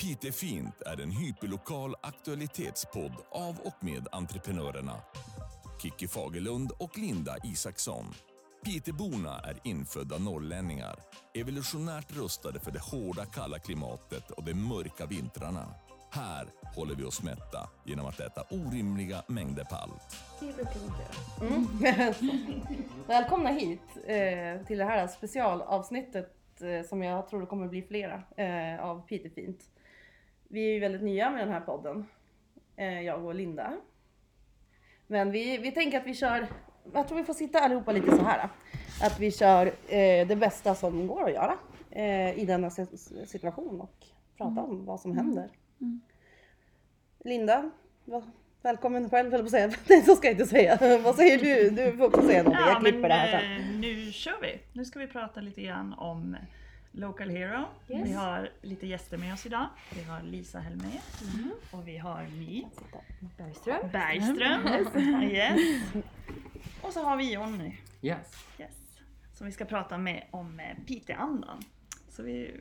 Pite Fint är en hyperlokal aktualitetspodd av och med entreprenörerna Kicki Fagerlund och Linda Isaksson. Piteborna är infödda norrlänningar, evolutionärt rustade för det hårda kalla klimatet och de mörka vintrarna. Här håller vi oss mätta genom att äta orimliga mängder palt. Mm. Välkomna hit eh, till det här specialavsnittet eh, som jag tror det kommer bli flera eh, av Pitefint. Vi är ju väldigt nya med den här podden, eh, jag och Linda. Men vi, vi tänker att vi kör, jag tror vi får sitta allihopa lite så här. Att vi kör eh, det bästa som går att göra eh, i denna si- situation och prata om vad som händer. Linda, va- välkommen själv höll på att säga. Nej så ska jag inte säga. vad säger du? Du får också säga någonting. jag klipper det här sen. eh, nu kör vi! Nu ska vi prata lite grann om Local Hero. Yes. Vi har lite gäster med oss idag. Vi har Lisa Helmé och vi har My Bergström. Bergström. yes. Och så har vi Jonny. Yes. Yes. Som vi ska prata med om eh, Piteandan. Så vi,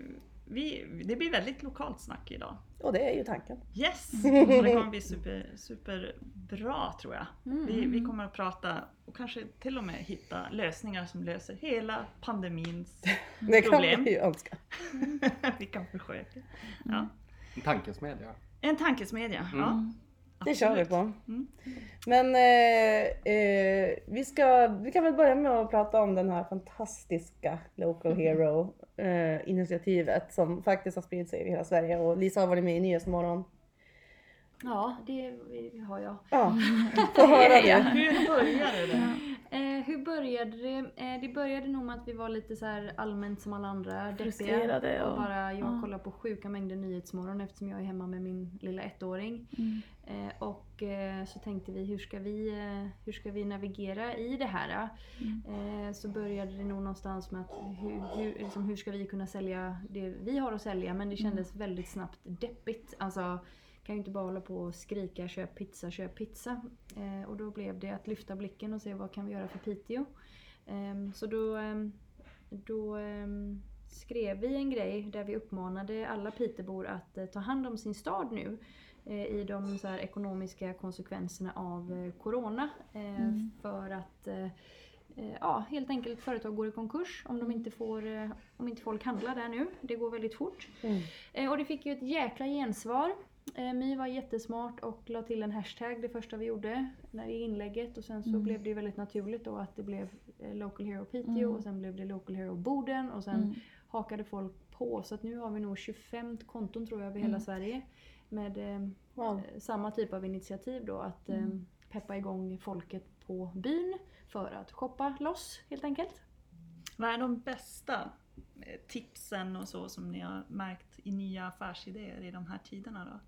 vi, det blir väldigt lokalt snack idag. Och det är ju tanken. Yes! Och det kommer bli super, superbra tror jag. Mm. Vi, vi kommer att prata och kanske till och med hitta lösningar som löser hela pandemins Det kan problem. vi ju önska. vi kan försöka. Ja. En tankesmedja. En tankesmedja. Ja. Mm. Det kör vi Absolut. på. Mm. Men eh, eh, vi, ska, vi kan väl börja med att prata om den här fantastiska Local Hero eh, initiativet som faktiskt har spridit sig i hela Sverige och Lisa har varit med i Nyhetsmorgon. Ja, det har jag. Ja, få höra det. Hur började det? Eh, hur började det? Eh, det började nog med att vi var lite så här allmänt som alla andra deppiga. Frustrerade och- Och bara, jag ja. kollar på sjuka mängder Nyhetsmorgon eftersom jag är hemma med min lilla ettåring. Eh, och eh, så tänkte vi hur ska vi, eh, hur ska vi navigera i det här? Eh, så började det nog någonstans med att hur, hur, liksom, hur ska vi kunna sälja det vi har att sälja? Men det kändes väldigt snabbt deppigt. Alltså, kan ju inte bara hålla på och skrika köp pizza, köp pizza. Eh, och då blev det att lyfta blicken och se vad kan vi göra för Piteå. Ehm, så då, ehm, då ehm, skrev vi en grej där vi uppmanade alla Pitebor att eh, ta hand om sin stad nu eh, i de så ekonomiska konsekvenserna av eh, Corona. Eh, För att eh, eh, ja, helt enkelt företag går i konkurs om, de inte får, eh, om inte folk handlar där nu. Det går väldigt fort. Mm. Eh, Och det fick ju ett jäkla gensvar. Eh, My var jättesmart och la till en hashtag det första vi gjorde när i inlägget. Och sen så blev det väldigt naturligt då att det blev eh, Local Hero Piteå och sen blev det Local Hero Boden och sen hakade folk på. Så att nu har vi nog 25 konton tror jag över hela Sverige med eh, Wow. eh, samma typ av initiativ då att eh, peppa igång folket på byn för att shoppa loss helt enkelt. Vad är de bästa tipsen och så som ni har märkt i nya affärsidéer i de här tiderna då?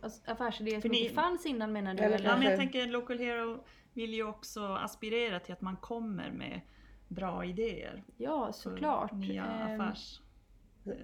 Alltså, affärsidéer För som ni- inte fanns innan menar du? Eller Eller? Ja, men jag tänker Local Hero vill ju också aspirera till att man kommer med bra idéer. Ja, såklart. Nya Ehm, affärs...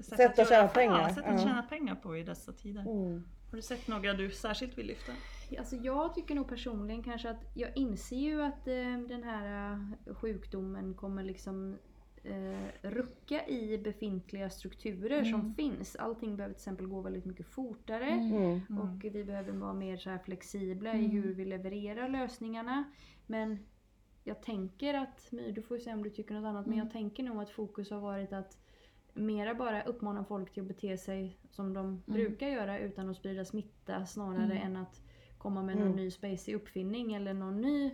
Sätt att göra tjäna affär- pengar. Ja, sätt att tjäna pengar på i dessa tider. Mm. Har du sett några du särskilt vill lyfta? Alltså jag tycker nog personligen kanske att jag inser ju att eh, den här eh, sjukdomen kommer liksom eh, rucka i befintliga strukturer som finns. Allting behöver till exempel gå väldigt mycket fortare. Mm. Och vi behöver vara mer så här flexibla i hur vi levererar lösningarna. Men jag tänker att, My du får ju säga om du tycker något annat, men jag tänker nog att fokus har varit att mera bara uppmana folk till att bete sig som de brukar göra utan att sprida smitta snarare än att komma med någon Mm. ny spacey uppfinning eller någon ny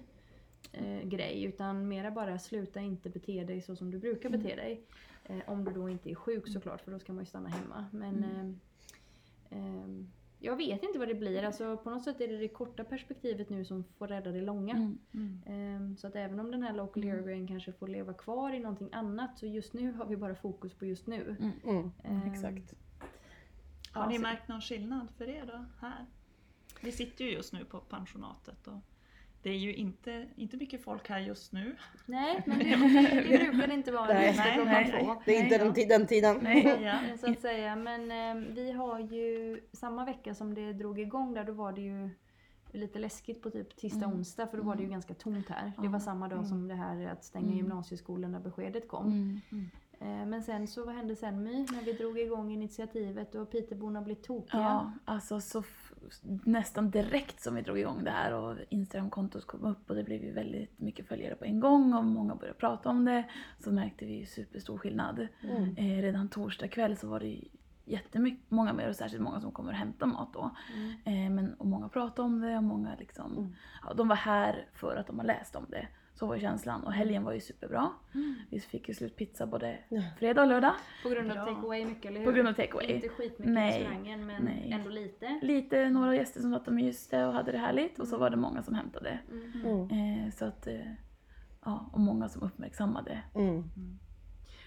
eh, grej. Utan mera bara sluta inte bete dig så som du brukar bete dig. Eh, om du då inte är sjuk såklart för då ska man ju stanna hemma. Men ehm, jag vet inte vad det blir. Alltså, på något sätt är det det korta perspektivet nu som får rädda det långa. Ehm, så att även om den här local hero-grejen kanske får leva kvar i någonting annat så just nu har vi bara fokus på just nu. Mm. Ehm, Exakt. Har ni märkt någon skillnad för er då? Här? Vi sitter ju just nu på pensionatet och det är ju inte, inte mycket folk här just nu. Nej, men det, det brukar det inte vara Nej, nej, nej, nej. Det är inte Nej, den, ti- den tiden. Ja. Eh, Så att säga. Men eh, vi har ju samma vecka som det drog igång där, då var det ju lite läskigt på typ tisdag, onsdag för då var det ju ganska tomt här. Det var samma dag som det här att stänga gymnasieskolorna beskedet kom. Eh, Men sen så, vad hände sen My? När vi drog igång initiativet och Piteborna blev tokiga. Ja, alltså så nästan direkt som vi drog igång det här och Instagramkontot kom upp och det blev ju väldigt mycket följare på en gång och många började prata om det. Så märkte vi ju superstor skillnad. Mm. Eh, redan torsdag kväll så var det jättemycket, många mer och särskilt många som kommer och hämtar mat då. Mm. Eh, men, och många pratade om det och många liksom, Mm. ja, de var här för att de har läst om det. Så var känslan och helgen var ju superbra. Vi fick ju slut pizza både fredag och lördag. På grund av Bra. take away mycket, eller hur? På grund av takeaway. Inte skitmycket Nej. i restaurangen, men Nej. ändå lite. Lite, några gäster som satt och myste och hade det härligt och så var det många som hämtade. Mm. Eh, så att, eh, ja, och många som uppmärksammade. Mm.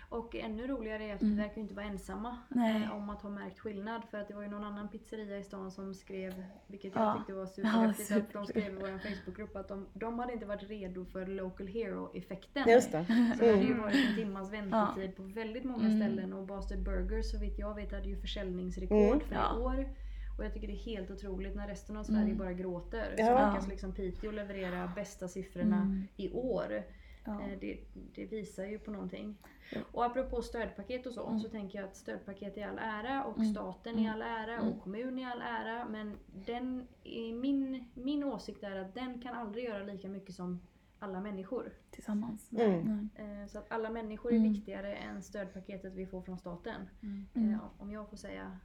Och ännu roligare är att Mm. vi verkar ju inte vara ensamma Nej. eh, om att ha märkt skillnad. För att det var ju någon annan pizzeria i stan som skrev, vilket Ja. jag tyckte var Ja, superhäftigt, att de skrev i vår Facebookgrupp att de, de hade inte varit redo för local hero-effekten. Just det. Så det hade ju Mm. varit en timmas väntetid på väldigt många Mm. ställen och Bastard Burgers så vitt jag vet hade ju försäljningsrekord Mm. för Ja. i år. Och jag tycker det är helt otroligt när resten av Sverige Mm. bara gråter. Så Ja. lyckas liksom Piteå leverera bästa siffrorna Mm. i år. Ja. Eh, Det, det visar ju på någonting. Ja. Och apropå stödpaket och så, Mm. så tänker jag att stödpaket i all ära och Mm. staten i Mm. all ära Mm. och kommun i all ära. Men den, i min, min åsikt är att den kan aldrig göra lika mycket som alla människor. Tillsammans. Mm. Eh, Så att alla människor är Mm. viktigare än stödpaketet vi får från staten. Mm. Eh, Om jag får säga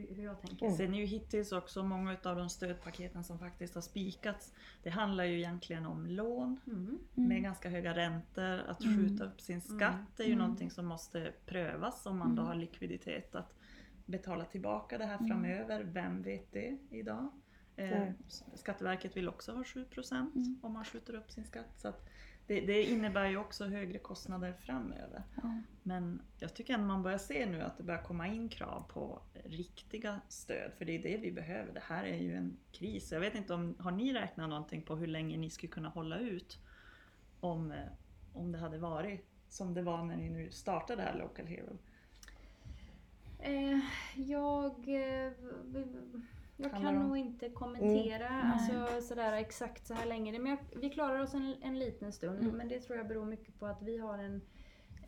hur, hur jag tänker. Mm. Sen är ju hittills också många av de stödpaketen som faktiskt har spikats, det handlar ju egentligen om lån Mm. med ganska höga räntor. Att Mm. skjuta upp sin skatt är ju Mm. någonting som måste prövas om man då Mm. har likviditet att betala tillbaka det här Mm. framöver. Vem vet det idag? Eh. Skatteverket vill också ha 7% Mm. om man skjuter upp sin skatt. Så att det, det innebär ju också högre kostnader framöver. Ja. Men jag tycker ändå man börjar se nu att det börjar komma in krav på riktiga stöd, för det är det vi behöver. Det här är ju en kris. Jag vet inte om, har ni räknat någonting på hur länge ni skulle kunna hålla ut om, eh, om det hade varit som det var när ni nu startade det här Local Hero? Eh, jag eh, jag kan om- nog inte kommentera Mm. alltså, sådär exakt så här länge. Men jag, vi klarar oss en, en liten stund. Mm. Men det tror jag beror mycket på att vi har en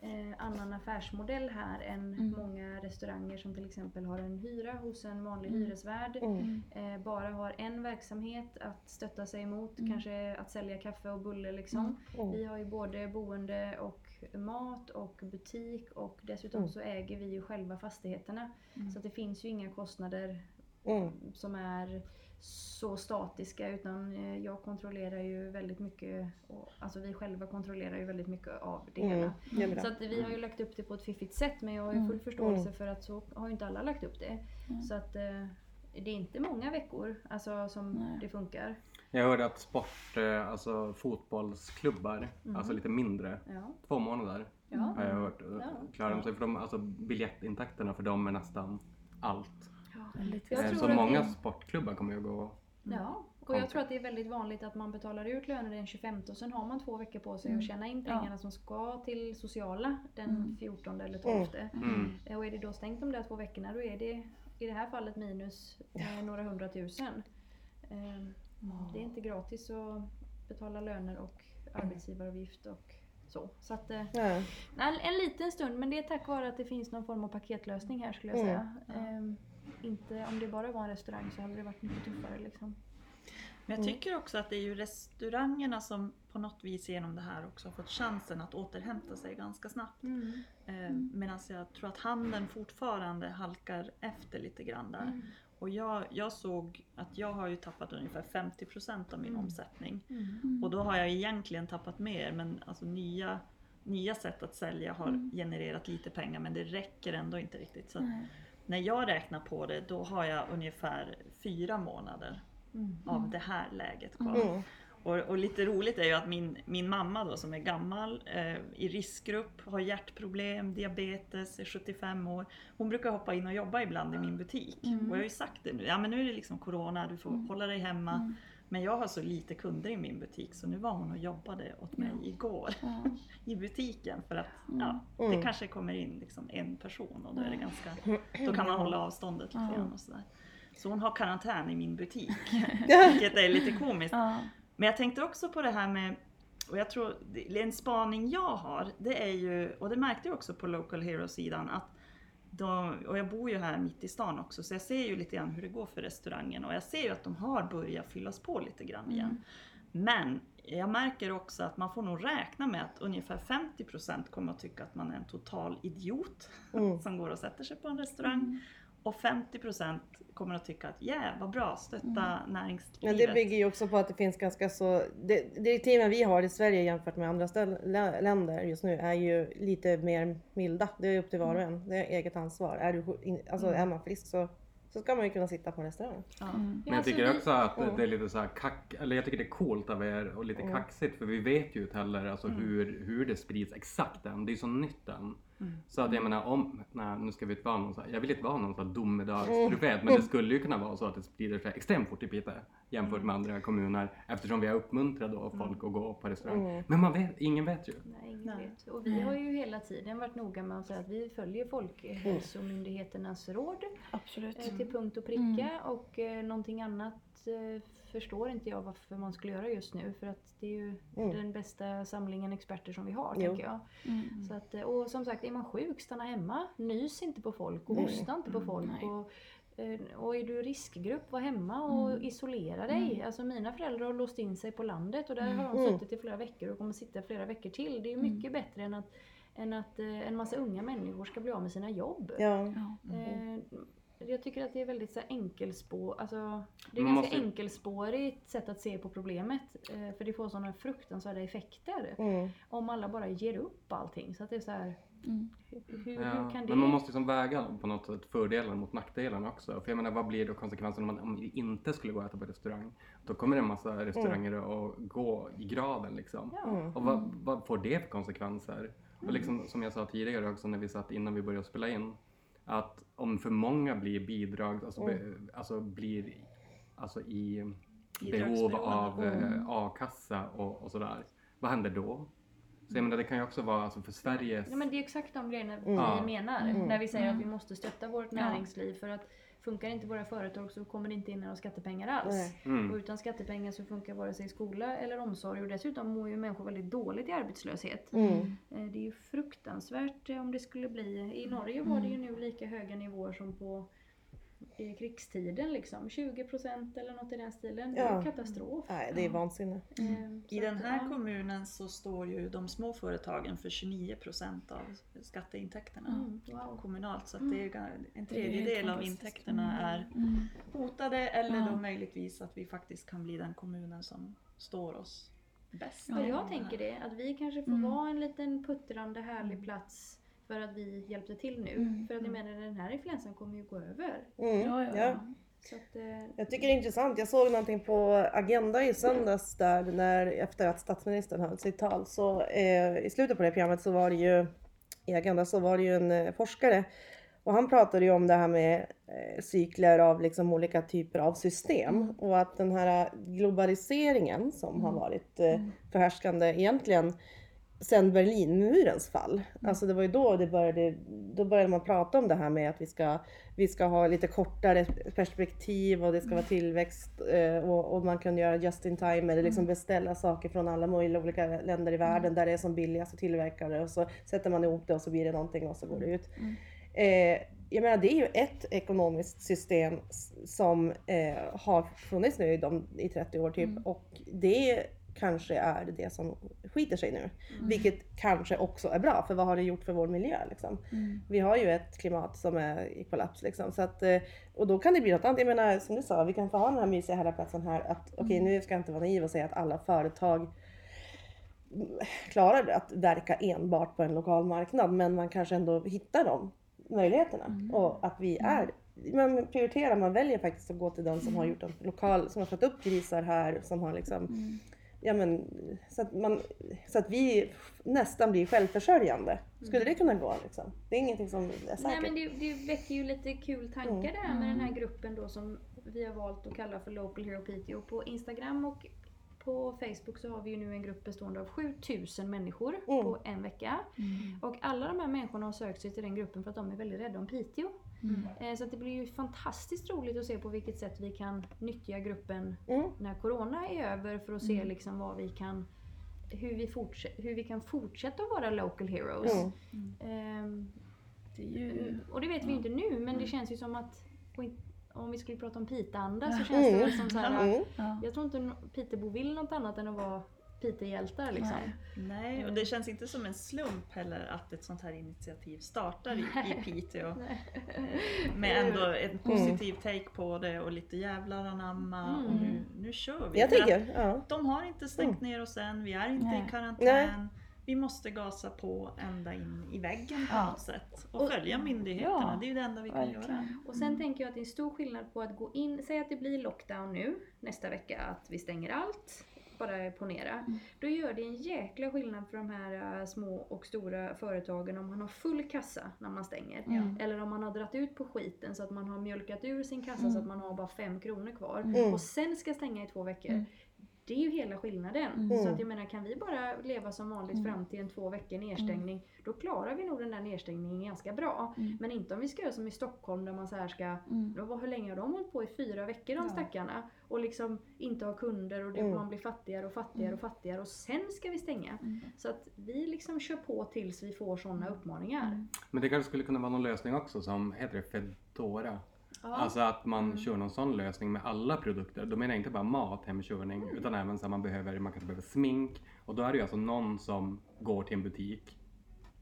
eh, annan affärsmodell här än Mm. många restauranger som till exempel har en hyra hos en vanlig Mm. hyresvärd. Mm. Eh, bara har en verksamhet att stötta sig emot. Mm. Kanske att sälja kaffe och bulle liksom. Mm. Vi har ju både boende och mat och butik och dessutom Mm. så äger vi ju själva fastigheterna. Mm. Så att det finns ju inga kostnader Mm. som är så statiska utan eh, jag kontrollerar ju väldigt mycket, och, alltså vi själva kontrollerar ju väldigt mycket av det Mm. hela. Så att vi har ju lagt upp det på ett fiffigt sätt men jag har ju full Mm. förståelse Mm. för att så har ju inte alla lagt upp det. Mm. Så att eh, det är inte många veckor alltså, som Nej. det funkar. Jag hörde att sport, eh, alltså fotbollsklubbar, Mm. alltså lite mindre, Ja. två månader Ja. har jag hört. Ja. Klarar de sig för de, alltså biljettintäkterna för dem är nästan allt. Väldigt Jag tror Så att många det- sportklubbar kommer ju att gå Ja, och jag tror att det är väldigt vanligt att man betalar ut löner den 25 och sen har man två veckor på sig Mm. att tjäna in Ja. pengarna som ska till sociala den Mm. 14 eller 12. Mm. Eh, Och är det då stängt de där två veckorna då är det i det här fallet minus eh, några hundratusen. Eh, det är inte gratis att betala löner och arbetsgivaravgift och så. Så att, eh, Ja. en, en liten stund men det är tack vare att det finns någon form av paketlösning här skulle jag Mm. säga. Eh, inte, om det bara var en restaurang så hade det varit mycket tuffare liksom. Men jag Mm. tycker också att det är ju restaurangerna som på något vis genom det här också har fått chansen att återhämta sig ganska snabbt. Eh, Medan jag tror att handeln fortfarande halkar efter lite grann där. Mm. Och jag, jag såg att jag har ju tappat ungefär 50% av min Mm. omsättning. Mm. Och då har jag egentligen tappat mer men alltså nya, nya sätt att sälja har Mm. genererat lite pengar men det räcker ändå inte riktigt. Så. När jag räknar på det då har jag ungefär fyra månader Mm. av det här läget kvar. Mm. Och, och lite roligt är ju att min, min mamma då som är gammal, eh, i riskgrupp, har hjärtproblem, diabetes, är 75 år. Hon brukar hoppa in och jobba ibland i min butik. Mm. Och jag har ju sagt det nu, ja men nu är det liksom Corona, du får Mm. hålla dig hemma. Mm. Men jag har så lite kunder i min butik så nu var hon och jobbade åt mig Ja. igår Ja. i butiken för att Mm. ja, Mm. det kanske kommer in liksom en person och då är det ganska, då kan man hålla avståndet lite Ja. grann och sådär. Så hon har karantän i min butik, vilket är lite komiskt. Ja. Men jag tänkte också på det här med Och jag tror, det- en spaning jag har, det är ju, och det märkte jag också på Local Hero-sidan, att de, och jag bor ju här mitt i stan också, så jag ser ju lite grann hur det går för restaurangen och jag ser ju att de har börjat fyllas på lite grann igen. Men jag märker också att man får nog räkna med att ungefär 50% kommer att tycka att man är en total idiot Mm. som går och sätter sig på en restaurang. Och 50% kommer att tycka att yeah, vad bra, stötta näringslivet. Men det bygger ju också på att det finns ganska så... Det, direktiven vi har i Sverige jämfört med andra ställ, lä- länder just nu är ju lite mer milda. Det är upp till var och en. Det är eget ansvar. Är, du, alltså, är man frisk så, så ska man ju kunna sitta på en restaurang. Ja. Men jag alltså tycker också att Mm. det är lite så här kack, eller jag tycker det är coolt av er och lite Mm. kaxigt för vi vet ju inte heller alltså Mm. hur, hur det sprids exakt än. Det är så nytt än. Mm. Så att jag menar om, nej nu ska vi inte vara någon så här, jag vill inte vara någon sån här Mm. domedagsprofet men det skulle ju kunna vara så att det sprider sig extremt fort i Piteå jämfört Mm. med andra kommuner eftersom vi har uppmuntrat då folk att gå på restaurang. Mm. Men man vet, ingen vet ju. Nej, ingen vet. Och vi har ju hela tiden varit noga med att säga att vi följer Folkhälsomyndigheternas råd Absolut. eh, till punkt och pricka och eh, någonting annat förstår inte jag varför man skulle göra just nu för att det är ju Mm. den bästa samlingen experter som vi har Jo. tänker jag. Mm. Så att, eh, och som sagt, är man sjuk, stanna hemma. Nys inte på folk och hosta inte på Mm, folk. nej. Och, eh, och är du riskgrupp, var hemma och Mm. isolera dig. Alltså mina föräldrar har låst in sig på landet och där har de Mm. suttit i flera veckor och kommer sitta flera veckor till. Det är ju Mm. mycket bättre än att, än att eh, en massa unga människor ska bli av med sina jobb. Ja. Ja. Eh, jag tycker att det är väldigt så här enkelspår, alltså, det är Man ganska måste- enkelspårigt sätt att se på problemet. Eh, för det får sådana fruktansvärda effekter. Mm. Om alla bara ger upp allting. Så att det är så här, Mm. hur, hur Ja, kan det... men man måste liksom väga på något sätt fördelarna mot nackdelarna också. För jag menar vad blir då konsekvensen om, man, om vi inte skulle gå och äta på restaurang? Då kommer det en massa restauranger att gå i graven liksom. Ja. Mm. Och vad, vad får det för konsekvenser? Och liksom, som jag sa tidigare också när vi satt innan vi började spela in. Att om för många blir bidrag, alltså, be, alltså blir alltså i behov av eh, Mm. a-kassa och, och sådär. Vad händer då? Så jag menar det kan ju också vara alltså för Sveriges... Ja, men det är exakt de grejerna Mm. Vi menar Mm. när vi säger Mm. att vi måste stötta vårt Ja. näringsliv för att funkar inte våra företag så kommer det inte in några skattepengar alls. Mm. Och utan skattepengar så funkar vare sig skola eller omsorg och dessutom mår ju människor väldigt dåligt i arbetslöshet. Mm. Eh, Det är ju fruktansvärt eh, om det skulle bli. I Norge var det ju nu lika höga nivåer som på eh, krigstiden liksom. 20% eller något i den stilen. Det är Ja. katastrof. Nej, det är vansinne. Eh, I så den här ja. kommunen så står ju de små företagen för 29% av skatteintäkterna Mm, wow. kommunalt. Så att det är en tredjedel av intäkterna är Mm. hotade eller Ja. då möjligtvis att vi faktiskt kan bli den kommunen som står oss bäst. Ja, i jag tänker det. Att vi kanske får Mm. vara en liten puttrande härlig plats för att vi hjälpte till nu. Mm. För att jag menar den här influensan kommer ju gå över. Mm. Ja, ja, Ja. att, eh, Jag tycker det är intressant. Jag såg någonting på Agenda i söndags där när, efter att statsministern höll sitt tal. Så eh, i slutet på det programmet så var det ju i Agenda så var det ju en eh, forskare och han pratade ju om det här med eh, cykler av liksom olika typer av system och att den här globaliseringen som har varit eh, förhärskande egentligen sen Berlinmurens fall. Alltså det var ju då det började, då började man prata om det här med att vi ska, vi ska ha lite kortare perspektiv och det ska vara tillväxt eh, och, och man kan göra just in time eller liksom beställa saker från alla möjliga olika länder i världen där det är som billigast och tillverkare och så sätter man ihop det och så blir det någonting och så går det ut. Eh, jag menar det är ju ett ekonomiskt system som eh, har funnits nu i, de, i 30 år typ och det kanske är det som skiter sig nu. Vilket kanske också är bra för vad har det gjort för vår miljö liksom? Mm. Vi har ju ett klimat som är i kollaps liksom. Så att, eh, och då kan det bli något annat. Jag menar som du sa, vi kan få ha den här mysiga härliga här. Att okej nu ska jag inte vara naiv och säga att alla företag mm, klarar att verka enbart på en lokal marknad. Men man kanske ändå hittar de möjligheterna. Och att vi är man prioriterar, man väljer faktiskt att gå till den som har gjort en lokal, som har fått upp grisar här, som har liksom Mm. Ja men så att, man, så att vi nästan blir självförsörjande. Skulle det kunna gå liksom? Det är ingenting som är säkert. Nej men det, det väcker ju lite kul tankar Mm. det här med den här gruppen då som vi har valt att kalla för Local Hero Piteå. På Instagram och på Facebook så har vi ju nu en grupp bestående av 7000 människor Mm. på en vecka. Mm. Och alla de här människorna har sökt sig till den gruppen för att de är väldigt rädda om Piteå. Mm. Eh, Så att det blir ju fantastiskt roligt att se på vilket sätt vi kan nyttja gruppen Mm. när Corona är över för att se Mm. liksom vad vi kan hur vi, hur vi kan fortsätta att vara local heroes. Mm. Ehm, Det är ju... och det vet vi ju inte nu men det känns ju som att om vi skulle prata om Piteå-anda så känns det Mm. som så här. Mm. Ja. Jag tror inte Pitebo vill något annat än att vara Piteå-hjältar liksom. Nej. Nej, och det känns inte som en slump heller att ett sånt här initiativ startar i, i Piteå. Med ändå en positiv take på det och lite jävlar anamma och Mm. nu, nu kör vi. Jag För tänker, ja. De har inte stängt ner oss än, vi är inte Nej. i karantän. Vi måste gasa på ända in i väggen på Ja. något sätt. Och, Och- följa myndigheterna, Ja, det är ju det enda vi kan göra. Och sen tänker jag att det är en stor skillnad på att gå in, säg att det blir lockdown nu nästa vecka, att vi stänger allt. Bara ponera. Mm. Då gör det en jäkla skillnad för de här äh, små och stora företagen om man har full kassa när man stänger. Mm. Eller om man har dratt ut på skiten så att man har mjölkat ur sin kassa Mm. så att man har bara fem kronor kvar. Mm. Och sen ska stänga i två veckor. Mm. Det är ju hela skillnaden. Mm. Så att jag menar, kan vi bara leva som vanligt Mm. fram till en två veckor nedstängning, då klarar vi nog den där nedstängningen ganska bra. Mm. Men inte om vi ska göra som i Stockholm där man så här ska Mm. då, hur länge har de hållit på? I fyra veckor de Ja. stackarna. Och liksom inte ha kunder och det, Mm. man blir fattigare och fattigare och fattigare och sen ska vi stänga. Mm. Så att vi liksom kör på tills vi får sådana uppmaningar. Mm. Men det kanske skulle kunna vara någon lösning också som heter det Fedora. Ja. Alltså att man Mm. kör någon sån lösning med alla produkter. Då menar jag inte bara mat, hemkörning, Mm. utan även så att man behöver, man kanske behöver smink. Och då är det ju alltså någon som går till en butik,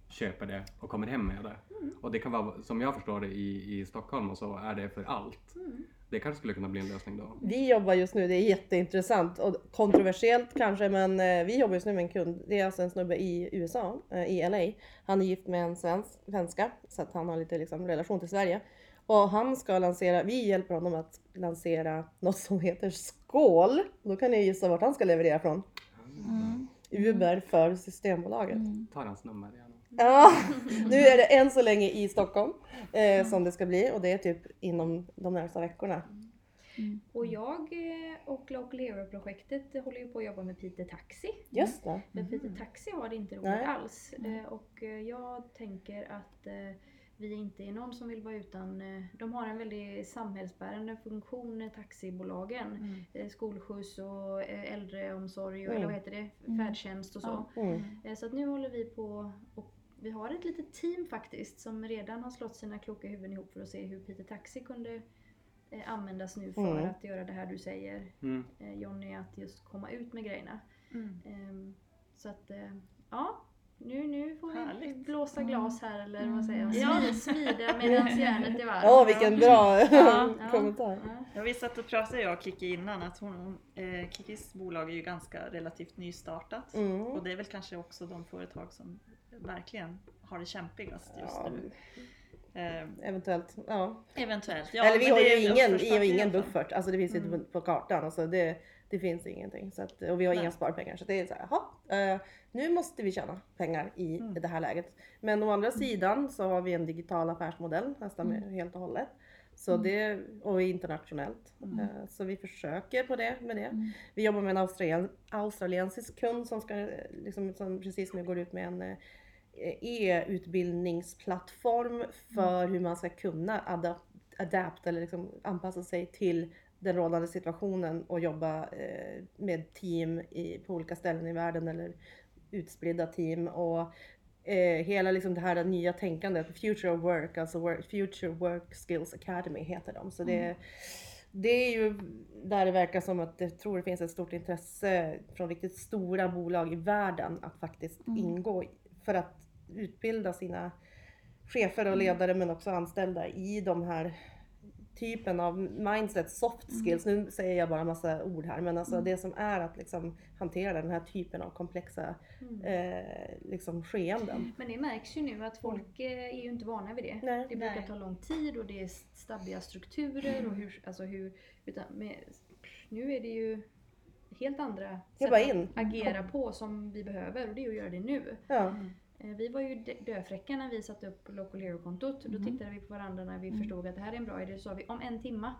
köper det och kommer hem med det. Mm. Och det kan vara, som jag förstår det i, i Stockholm och så, är det för allt. Mm. Det kanske skulle kunna bli en lösning då. Vi jobbar just nu, det är jätteintressant och kontroversiellt kanske men eh, vi jobbar just nu med en kund. Det är alltså en snubbe i USA, eh, i LA. Han är gift med en svensk, svenska så att han har lite liksom, relation till Sverige. Och han ska lansera, vi hjälper honom att lansera något som heter Skål. Då kan ni gissa vart han ska leverera från. Mm. Uber för Systembolaget. Mm. Ta hans nummer gärna. Ja, nu är det än så länge i Stockholm eh, som det ska bli och det är typ inom de närmsta veckorna. Och jag eh, och Local Hero-projektet håller ju på att jobba med Piteå Taxi. Just det. För Piteå Taxi har det inte roligt Nej. alls. Eh, Och eh, jag tänker att eh, vi inte är någon som vill vara utan, eh, de har en väldigt samhällsbärande funktion, eh, taxibolagen. Mm. Eh, Skolskjuts och äldreomsorg och Mm. eller vad heter det, Mm. färdtjänst och så. Mm. Så att nu håller vi på och vi har ett litet team faktiskt som redan har slått sina kloka huvuden ihop för att se hur Peter Taxi kunde användas nu för Mm. att göra det här du säger Mm. Jonny, att just komma ut med grejerna. Mm. Ehm, Så att ja, nu, nu får vi Härligt. blåsa glas här eller vad säger jag, Ja. Smi- smida medan järnet är varmt. Ja, vilken bra Ja. kommentar. Ja. Ja, vi satt och pratade jag och Kiki innan att hon, eh, Kikis bolag är ju ganska relativt nystartat. Mm. Och det är väl kanske också de företag som verkligen har det kämpigast just Ja, nu. Eh, eventuellt. Ja. eventuellt. Ja, Eller vi har det ju är ingen, vi har ingen buffert. Alltså det finns ju Mm. inte på kartan. Alltså det, det finns ingenting. Så att, och vi har Nej. inga sparpengar. Så det är så här, jaha, eh, nu måste vi tjäna pengar i Mm. det här läget. Men å andra sidan så har vi en digital affärsmodell nästan Mm. helt och hållet. Så det, och internationellt. Mm. Eh, Så vi försöker på det med det. Mm. Vi jobbar med en australien, australiensisk kund som, ska, liksom, som precis nu går ut med en eh, e-utbildningsplattform för hur man ska kunna adapt, adapt eller liksom anpassa sig till den rådande situationen och jobba eh, med team i, på olika ställen i världen eller utspridda team. Och eh, hela liksom det här nya tänkandet, Future of Work, alltså work, Future Work Skills Academy heter de. Så det, det är ju där det verkar som att jag tror det finns ett stort intresse från riktigt stora bolag i världen att faktiskt Mm. ingå för att utbilda sina chefer och ledare men också anställda i de här typen av mindset, soft skills. Nu säger jag bara massa ord här men alltså det som är att liksom hantera den här typen av komplexa Mm. eh, liksom skeenden. Men det märks ju nu att folk eh, är ju inte vana vid det. Nej. Det brukar Nej. ta lång tid och det är stabbiga strukturer och hur, alltså hur, utan med, nu är det ju helt andra sätt att agera på som vi behöver och det är att göra det nu. Ja. Eh, Vi var ju dö- döfräcka när vi satte upp Local Hero-kontot. Då Mhm. tittade vi på varandra när vi Mm. förstod att det här är en bra idé. Då sa vi om en timma,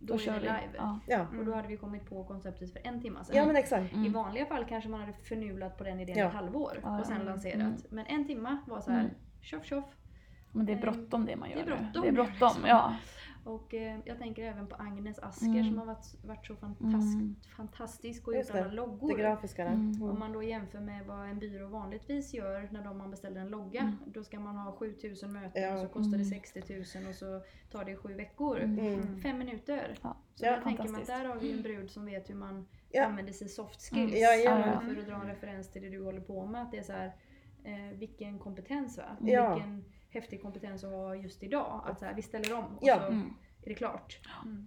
då, Då är kör vi live. Ja. Ja. Och då hade vi kommit på konceptet för en timme sedan. ja men exakt. I Mm. vanliga fall kanske man hade förnulat på den idén Ja. ett halvår Ja, och sen ja. lanserat. Mm. Men en timma var så här, Mm. tjoff tjoff. Men det är bråttom det man Det gör är nu. bråttom. Det är bråttom, ja. Och eh, jag tänker även på Agnes Asker Mm. som har varit, varit så fantas- Mm. fantastisk och Just gjort alla loggor. Det grafiska där. Mm. Om man då jämför med vad en byrå vanligtvis gör när de man beställer en logga. Mm. Då ska man ha 7000 möten Ja. och så kostar det Mm. 60 000 och så tar det sju veckor. Mm. Fem minuter. Ja. Så Ja, jag tänker man där har vi en brud som vet hur man Ja. använder sig soft skills. Mm. Jajamän. För att dra en referens till det du håller på med. Att det är så här, eh, vilken kompetens va? Och Ja. Vilken häftig kompetens att ha just idag. Att så här, vi ställer om och Ja. så Mm. är det klart.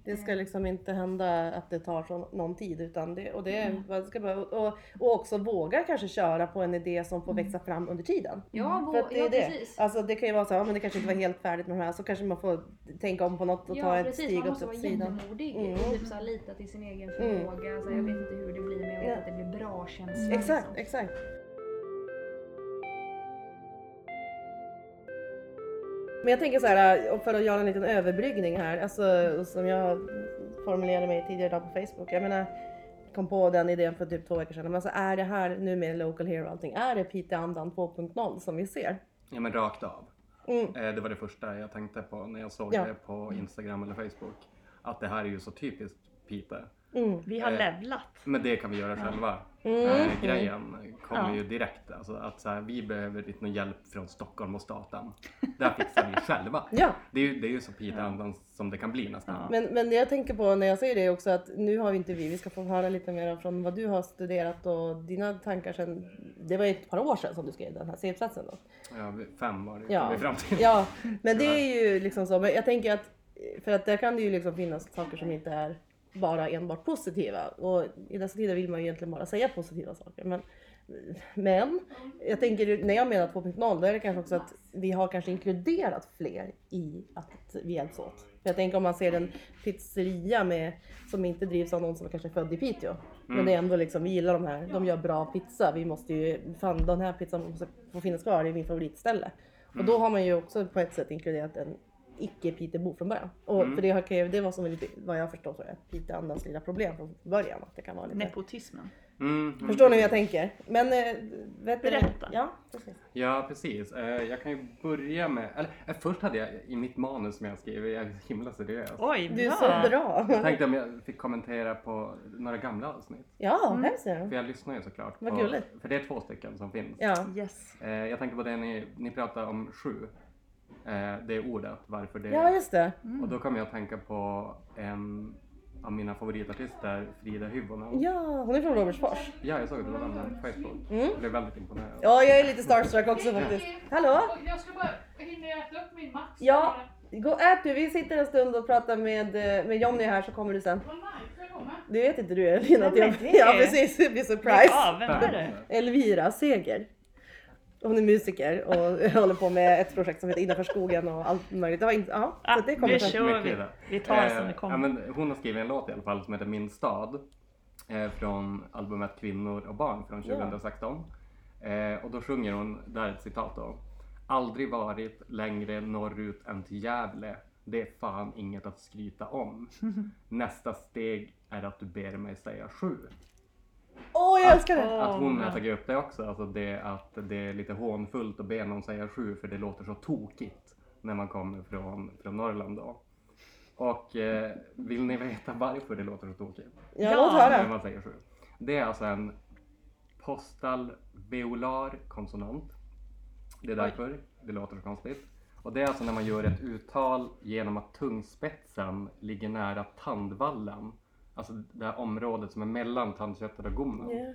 Det ska liksom inte hända att det tar så någon tid utan det, och, det, Mm. ska bara, och, och också våga kanske köra på en idé som får växa fram under tiden. Ja, För vå- att det ja det. precis. Alltså det kan ju vara så, ja, men det kanske inte var helt färdigt med de här, så kanske man får tänka om på något och ta Ja ett precis, steg man åt måste vara sidan. jättemodig Mm. och typ så här, lita till sin egen Mm. förmåga. Så här, jag vet inte hur det blir men jag vet Ja. att det blir bra känsla. Exakt, liksom. exakt. Men jag tänker så här, och för att göra en liten överbryggning här, alltså som jag formulerade mig tidigare idag på Facebook. Jag menar, kom på den idén för typ två veckor sedan. Men alltså är det här nu med Local Hero och allting, är det Piteå-andan 2.0 som vi ser? Ja men rakt av. Mm. Eh, Det var det första jag tänkte på när jag såg Ja. det på Instagram eller Facebook. Att det här är ju så typiskt Piteå. Mm. Vi har Eh, levlat. Men det kan vi göra själva. Mm. Eh, grejen kommer Ja. ju direkt. Alltså att så här, vi behöver någon hjälp från Stockholm och staten. Där fixar vi själva. Ja, Det är ju, det är ju så Piteå-andan som det kan bli nästan. Ja. men, men jag tänker på när jag säger det också att nu har vi inte vi, vi ska få höra lite mer från vad du har studerat och dina tankar sen, det var ju ett par år sedan som du skrev den här C-uppsatsen då. Ja, fem var det Ja. kom vi fram till. Ja, men det är ju liksom så. Men jag tänker att för att där kan det ju liksom finnas saker som inte är bara enbart positiva och i dessa tider vill man ju egentligen bara säga positiva saker. Men, men jag tänker när jag menar 2.0 då är det kanske också att vi har kanske inkluderat fler i att vi hjälps åt. För jag tänker om man ser en pizzeria med, som inte drivs av någon som kanske är född i Piteå. Men det är ändå liksom, vi gillar de här, de gör bra pizza. Vi måste ju, fan den här pizzan måste få finnas kvar, det är min favoritställe. Och då har man ju också på ett sätt inkluderat en icke Piteåbo från början. Och Mm. för det, har, det var som lite, vad jag förstår så är Piteå-andans lilla problem från början. Att det kan vara lite... Nepotismen. Mm, mm. Förstår ni hur jag tänker? Men eh, vet du- Berätta. Ja, precis. Ja precis. Eh, Jag kan ju börja med, eller eh, först hade jag i mitt manus som jag skrev, jag är så himla seriös. Oj, Du är bra. så bra. Jag tänkte om jag fick kommentera på några gamla avsnitt. Ja, hemskt är För det. jag lyssnar ju såklart. Vad på- gulligt. För det är två stycken som finns. Ja. Yes. Jag tänkte på det ni, ni pratade om sju. Eh, Det ordet, varför det ja, just det. Och då kommer jag att tänka på en av mina favoritartister, Frida Hyvönen. Ja, hon är från Robertsfors. Ja, jag såg att du var den på Facebook. Mm. Jag blev väldigt imponerad. Ja, jag är lite starstruck också faktiskt. Hallå? Jag ska bara, hinner jag äta upp min Max? Ja. Gå ät du, vi sitter en stund och pratar med, eh, med Jonny här så kommer du sen. Jag. Det vet inte du Elina. jag- Ja precis, det blir surprise. Ja, vem är det? Elvira Seger. Hon är musiker och håller på med ett projekt som heter Innanför skogen och allt möjligt. Ja, inte- ja, så Ah, det kommer sen. kör vi. Vi tar det som Eh, det kommer. Ja, men hon har skrivit en låt i alla fall som heter Min stad. Eh, från albumet Kvinnor och barn från Ja. 2016. Eh, och då sjunger hon, där är ett citat då. Aldrig varit längre norrut än till Gävle. Det är fan inget att skryta om. Nästa steg är att du ber mig säga sju. Åh jag älskar det! Att hon har tagit upp det också, alltså det att det är lite hånfullt att be någon säga sju för det låter så tokigt när man kommer från, från Norrland då. Och eh, vill ni veta varför det låter så tokigt? Ja, Ja, låt När höra. man säger sju. Det är alltså en postalveolar konsonant. Det är därför det låter så konstigt. Och det är alltså när man gör ett uttal genom att tungspetsen ligger nära tandvallen. Alltså det här området som är mellan tandköttet och gommen. Ja.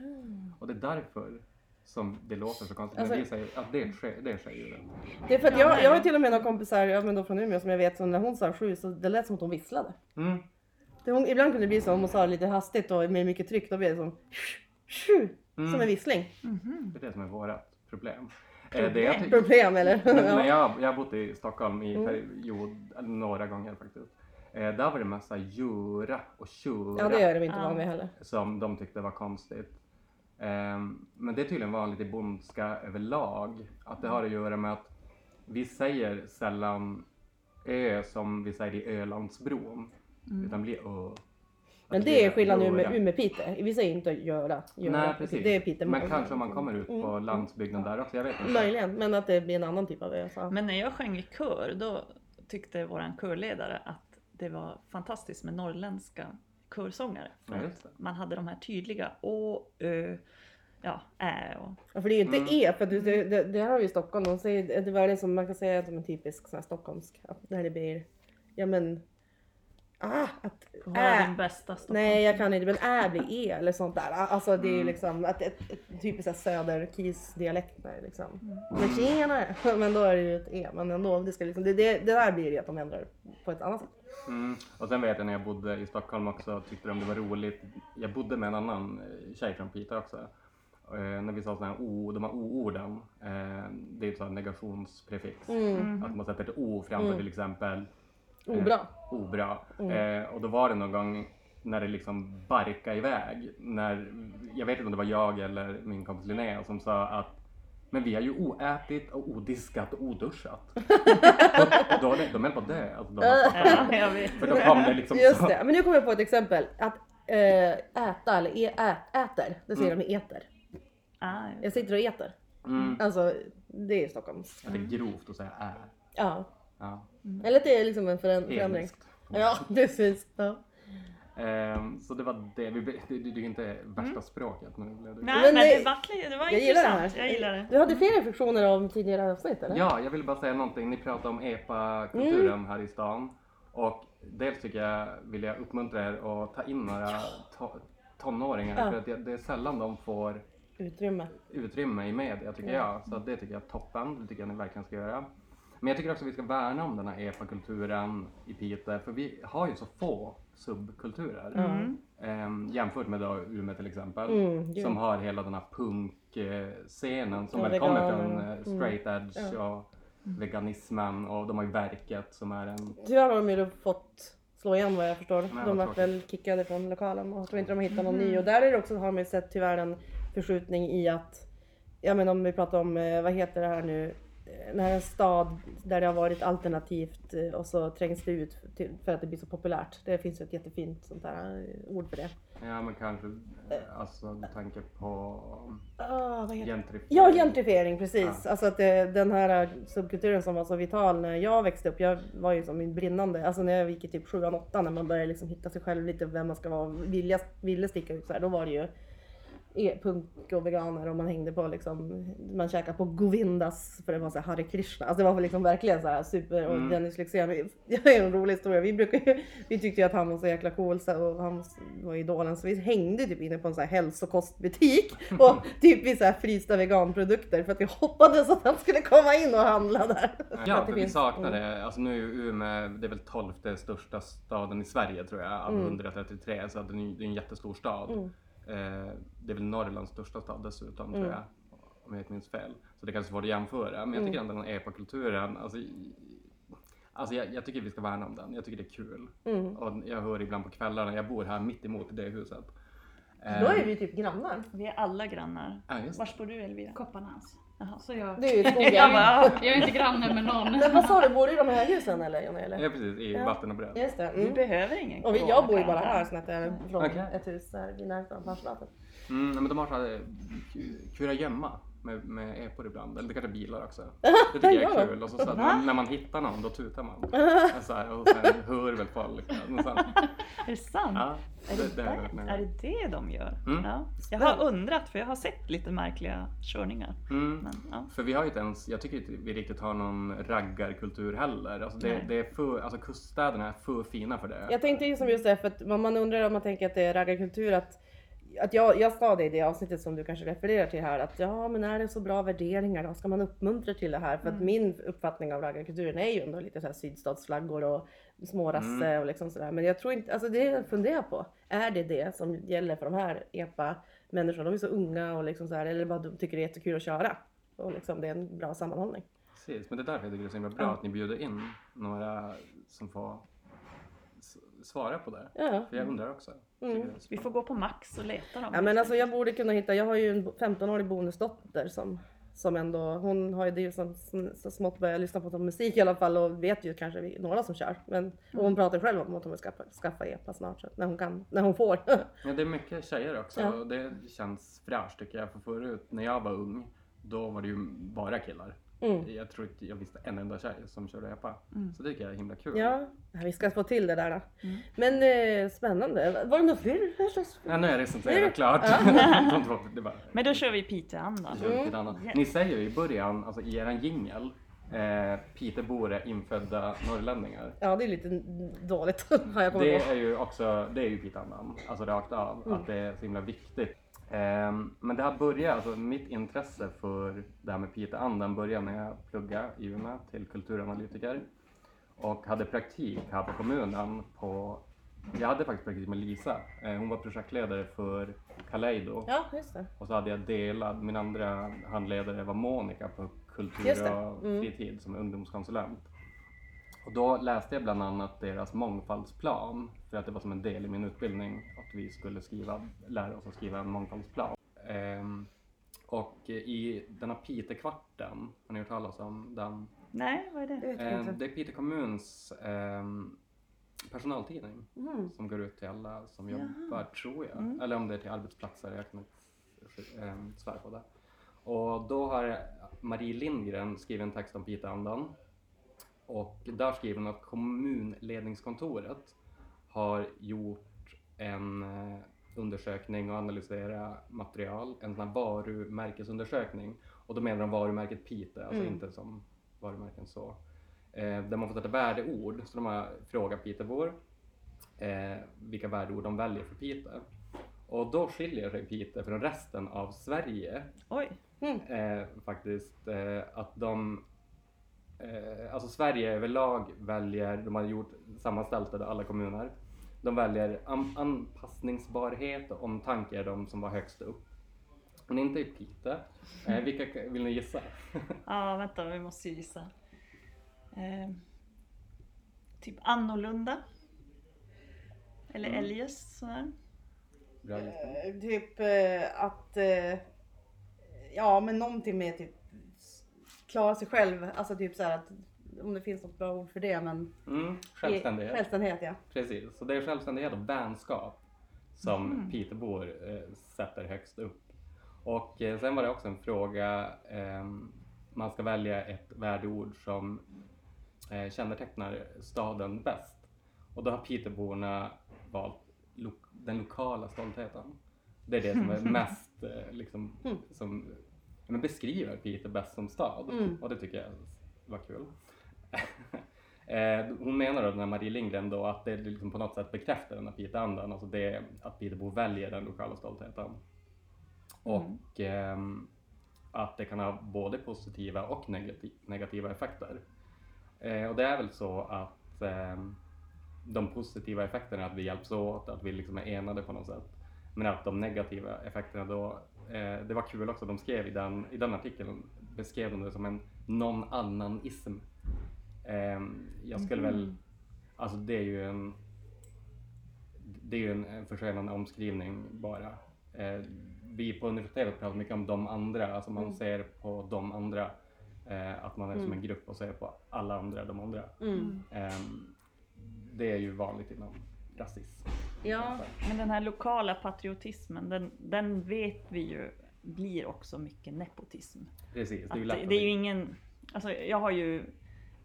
Och det är därför som det låter så konstigt. Alltså- men vi säger att det är tje- det är tjejdjuret. Det är för att jag, jag har till och med några kompisar, ja, men då från Umeå som jag vet, som när hon sa sju så det lät som att hon visslade. Mm. Det, hon, ibland kunde det bli så om hon sa det lite hastigt och med mycket tryck, då blev det som sju, Mm. som en vissling. Mhm. Det är det som är vårt problem. Eh, det jag Problem eller? Men ja. jag, jag har bott i Stockholm i Mm. några gånger faktiskt. Eh, där var det massa göra och tjura ja det är de inte Ja. van vid heller. som de tyckte var konstigt. Ehm, men det är tydligen vanligt i bondska överlag. Att det har att göra med att vi säger sällan ö som vi säger i Ölandsbron. Utan blir ö. Men det är skillnad nu Göra. med Umeå-Pite. Vi säger inte göra. göra. Nej precis. Det är Pite men kanske om man kommer ut på Mm. landsbygden där också. Jag vet inte. Möjligen, men att det blir en annan typ av ö. Så. Men när jag sjöng i kör då tyckte våran körledare att det var fantastiskt med norrländska körsångare. För Ja, att man hade de här tydliga å, ö, ja, ä och Ja, för det är ju inte Mm. E, för du, det, det, det här har vi i Stockholm. De säger, det var det som man kan säga som en typisk sån här stockholmsk. Att när det blir, ja men, ah, att vara ä. den bästa Stockholm. Nej jag kan inte, men ä blir E eller sånt där. Alltså det är ju Mm. liksom att ett, ett typiskt så här söderkis-dialekter liksom. Mm. Men tjenare! Men då är det ju ett E. Men ändå, det, ska liksom, det, det, det där blir det att de ändrar på ett annat sätt. Mm. Och sen vet jag när jag bodde i Stockholm också tyckte de det var roligt. Jag bodde med en annan eh, tjej från Piteå också. Eh, när vi sa sådana här o, de här o-orden. Eh, det är ett sådant negationsprefix. Mm. Att man sätter ett o framför Mm. till exempel Obra. eh, obra. Mm. Eh, och då var det någon gång när det liksom barkade iväg. När, jag vet inte om det var jag eller min kompis Linnea som sa att men vi har ju oätit och odiskat och oduschat. och, då, de höll på att dö. Alltså, de, vet. för då kom det liksom Just så. det, men nu kommer jag på ett exempel. Att eh, äta eller e, ät, äter, det säger de i eter. Ah, ja. Jag sitter och äter. Mm. Alltså det är Stockholms. Ja, det är grovt att säga är. Ja. Ja. Eller att det är liksom en föränd- förändring. Etniskt. Ja, precis. Ja. Ehm, så det var det. Vi, det, det, är inte värsta språket men det blev det. Nej Men men det- li- det var Jag gillar det intressant. här. Jag gillar det. Du hade fler reflektioner om tidigare avsnitt eller? Ja, jag ville bara säga någonting. Ni pratade om epa-kulturen här i stan. Och dels tycker jag, vill jag uppmuntra er att ta in några to- tonåringar. Ja. För att det, det är sällan de får Utrymme. utrymme i media tycker Ja. jag. Så det tycker jag är toppen. Det tycker jag ni verkligen ska göra. Men jag tycker också att vi ska värna om den här epa-kulturen i Piteå. För vi har ju så få subkulturer. Mm. Ehm, jämfört med då Umeå till exempel. Mm, som har hela den här punkscenen som Ja, väl kommer från eh, mm. straight edge Ja. och veganismen och de har ju Verket som är en... Tyvärr har de ju fått slå igen vad jag förstår. vad de vart väl kickade från lokalen och jag tror inte de har hittat någon ny. Och där är det också, har man ju sett tyvärr en förskjutning i att, ja men om vi pratar om, eh, vad heter det här nu, Eh, när en stad där det har varit alternativt eh, och så trängs det ut för att det blir så populärt. Det finns ju ett jättefint sånt där eh, ord för det. Ja men kanske, eh, alltså du tänker på Ah, gentrifiering. Ja, gentrifiering precis. Ja. Alltså att det, den här subkulturen som var så vital när jag växte upp. Jag var ju som brinnande, alltså när jag gick i typ 7 8 när man började liksom hitta sig själv lite vem man ska vara, vilja, ville sticka ut så här. Då var det ju punk och veganer och man hängde på liksom, man käkade på Govindas för det var så här Hare Krishna. Alltså det var väl liksom verkligen så här super och Mm. Dennis Lyxzén. Jag har en rolig historia. Vi brukar ju, vi tyckte ju att han var så jäkla cool så, och han var idolen så vi hängde typ inne på en så här hälsokostbutik och typ i så här frysta veganprodukter för att vi hoppades att han skulle komma in och handla där. Ja, det för vi saknar mm. det. Alltså nu är ju Umeå, det är väl tolfte största staden i Sverige tror jag, av Mm. 133. Så det är det är en jättestor stad. Mm. Eh, det är väl Norrlands största stad dessutom Mm. tror jag. Om jag inte minns fel. Så det kanske är svårt att jämföra. Men jag tycker ändå den här epa-kulturen, alltså, alltså jag, jag tycker vi ska värna om den. Jag tycker det är kul. Mm. Och jag hör ibland på kvällarna, jag bor här mitt emot det huset. Då är Eh, vi typ grannar. Vi är alla grannar. Ja. Var bor du Elvira? Kopparnäs. Jaha. Så jag, Det är ju skogen. Jag bara, jag är inte granne med någon. Men vad sa du, bor du i de här husen eller Johnny? Eller? Ja precis, i Ja. vatten och bröd. Just det. vi Mm. behöver ingen Och vi, jag bor ju bara här snett över från Okej. ett hus där vid närheten av. Mm, men de har så här eh, ku- kurragömma med, med epor ibland. Eller det kanske är bilar också. Det tycker jag Ja. är kul. Och så, så att när man hittar någon då tutar man. så här, och sen hör väl folk. Men sen, Är det sant? ja, Är det, det, det är det det de gör? Mm. Ja. Jag har undrat för jag har sett lite märkliga körningar. Mm. Men, ja. För vi har ju inte ens, jag tycker inte vi riktigt har någon raggarkultur heller. Alltså det, Nej. det är för, alltså kuststäderna är för fina för det. Jag tänkte ju som just det, för att man man undrar om man tänker att det är raggarkultur att att jag, jag sa det i det avsnittet som du kanske refererar till här att ja men är det så bra värderingar då? Ska man uppmuntra till det här? För att Mm. min uppfattning av raggarkulturen är ju ändå lite så här sydstatsflaggor och smårasse Mm. och liksom sådär. Men jag tror inte, alltså det jag funderar på. Är det det som gäller för de här epa människorna? De är så unga och liksom så här, eller bara de tycker det är jättekul att köra. Och liksom det är en bra sammanhållning. Precis, men det är därför jag tycker det är så himla bra Ja. att ni bjuder in några som får svara på det. Ja. För jag undrar också. Mm. Vi får gå på Max och leta dem. Ja men alltså jag borde kunna hitta, jag har ju en 15-årig bonusdotter som, som ändå, hon har ju det som, som, så smått börjat lyssna på musik i alla fall och vet ju kanske några som kör. Men, och hon pratar själv om att hon vill skaffa, skaffa EPA snart, så när hon kan, när hon får. Ja, det är mycket tjejer också Ja. och det känns fräscht tycker jag. För förut när jag var ung, då var det ju bara killar. Mm. Jag tror inte jag visste en enda tjej som körde epa. Mm. Så det tycker jag är himla kul. Ja, vi ska få till det där då. Mm. Men eh, spännande. Var det något fler? Ja, nu är recenserat klart. De två, det var, Men då kör vi det lite annat. Yes. Ni säger ju i början, alltså i eran jingel, eh, är infödda norrlänningar. Ja, det är lite dåligt har jag kommit Det på. är ju också, det är ju Piteandan, alltså rakt av, Mm. att det är så himla viktigt. Ehm, men det här började, alltså mitt intresse för det här med Piteandan började när jag pluggade i Umeå till kulturanalytiker och hade praktik här på kommunen på jag hade faktiskt praktik med Lisa. Eh, Hon var projektledare för Kaleido. Ja, just det. Och så hade jag delad, min andra handledare var Monica på Kultur och Mm. fritid som är ungdomskonsulent. Och då läste jag bland annat deras mångfaldsplan för att det var som en del i min utbildning att vi skulle skriva, lära oss att skriva en mångfaldsplan. Ehm, och i denna Piteå-kvarten, har ni hört talas om den? Nej, vad är det? Det vet jag Ehm, inte. det är Piteå kommuns ehm, personaltidning Mm. som går ut till alla som Jaha. jobbar, tror jag. Mm. Eller om det är till arbetsplatser, jag kan inte ähm, svära på det. Och då har Marie Lindgren skrivit en text om Piteåandan. Och där skriver hon att kommunledningskontoret har gjort en eh, undersökning och analyserat material, en sån här varumärkesundersökning. Och då menar de varumärket Piteå, alltså Mm. inte som varumärken så. Eh, där man får sätta värdeord, så de har frågat Pitebor eh, vilka värdeord de väljer för Piteå. Och då skiljer sig Piteå från resten av Sverige Oj, eh, faktiskt. Eh, att de, eh, alltså Sverige överlag väljer, de har gjort sammanställt det, alla kommuner. De väljer an, anpassningsbarhet och omtanke är de som var högst upp. Men inte i Piteå. Eh, vilka vill ni gissa? ja vänta vi måste ju gissa. Eh, typ annorlunda. Eller Mm. eljest sådär. Bra. Eh, Typ eh, att, eh, ja men någonting med typ klara sig själv. Alltså typ så här att, om det finns något bra ord för det men. Mm, självständighet. Självständighet ja. Precis, så det är självständighet och vänskap som Mhm. Pitebor eh, sätter högst upp. Och eh, sen var det också en fråga, ehm, man ska välja ett värdeord som eh, kännetecknar staden bäst. Och då har Piteborna valt lo- den lokala stoltheten. Det är det som är mest eh, liksom, Mm. som men beskriver Piteå bäst som stad. Mm. Och det tycker jag var kul. Eh, Hon menar då, den här Marie Lindgren då, att det liksom på något sätt bekräftar den här Piteå-andan, alltså det att Pitebo väljer den lokala stoltheten. Och ehm, att det kan ha både positiva och negati- negativa effekter. Eh, och det är väl så att ehm, de positiva effekterna är att vi hjälps åt, att vi liksom är enade på något sätt. Men att de negativa effekterna då, eh, det var kul också, de skrev i den, i den artikeln, beskrev de det som en någon-annan-ism. Ehm, jag skulle väl, alltså det är ju en, det är ju en, en förskönande omskrivning bara. Eh, vi på universitetet pratar mycket om de andra, alltså man Mm. ser på de andra, eh, att man är som Mm. en grupp och ser på alla andra de andra. Mm. Ehm, det är ju vanligt inom rasism. Ja. Men den här lokala patriotismen, den, den vet vi ju blir också mycket nepotism. Precis, det Att är ju det, är ju ingen, alltså jag har ju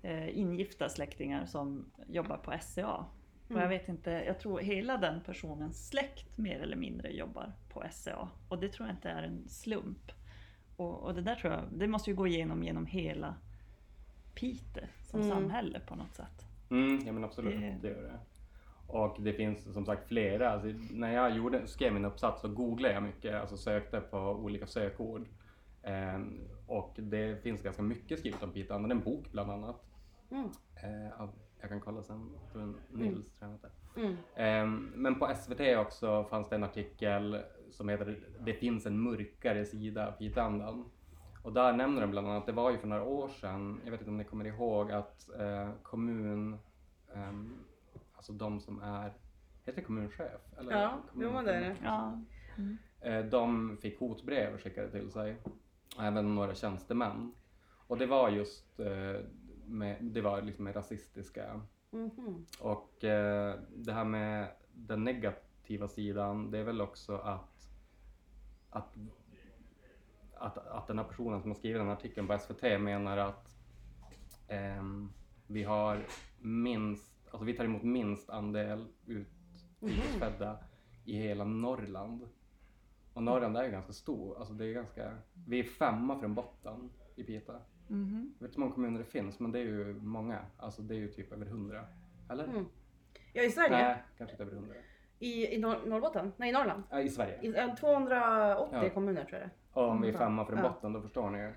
eh, ingifta släktingar som jobbar på SCA. Och Mm. jag vet inte, jag tror hela den personens släkt mer eller mindre jobbar på SCA. Och det tror jag inte är en slump. Och, och det där tror jag, det måste ju gå igenom genom hela Pite som Mm. samhälle på något sätt. Mm, ja men absolut, Det- det gör det. Och det finns som sagt flera. Alltså, när jag gjorde, skrev min uppsats så googlade jag mycket, alltså sökte på olika sökord. Ehm, och det finns ganska mycket skrivet om Piteå. En bok bland annat. Mm. Eh, av, jag kan kolla sen, en Nils tror jag. Mm. Ehm, men på SVT också fanns det en artikel som heter Det finns en mörkare sida av Piteåandan. Och där nämner de bland annat, det var ju för några år sedan, jag vet inte om ni kommer ihåg att eh, kommun, ehm, alltså de som är, heter det kommunchef? Eller Ja, kommun- jo det är det. Ja, Eh, de fick hotbrev skickade till sig. Även några tjänstemän. Och det var just eh, med, det var liksom med rasistiska Mhm. och eh, det här med den negativa sidan, det är väl också att, att att, att den här personen som har skrivit den här artikeln på SVT menar att ehm, vi har minst, alltså vi tar emot minst andel utrikesfödda i hela Norrland. Och Norrland är ju ganska stor, alltså det är ganska, vi är femma från botten i Piteå. Mhm. Jag vet inte hur många kommuner det finns men det är ju många, alltså det är ju typ över hundra. Eller? Mm. Ja i Sverige? Nej, kanske inte över hundra. I, i Nor- Norrbotten? Nej i Norrland? Ja, I Sverige. I, ja, 280 Ja. kommuner tror jag det Och om vi är Mm. femma från Ja. botten, då förstår ni ju.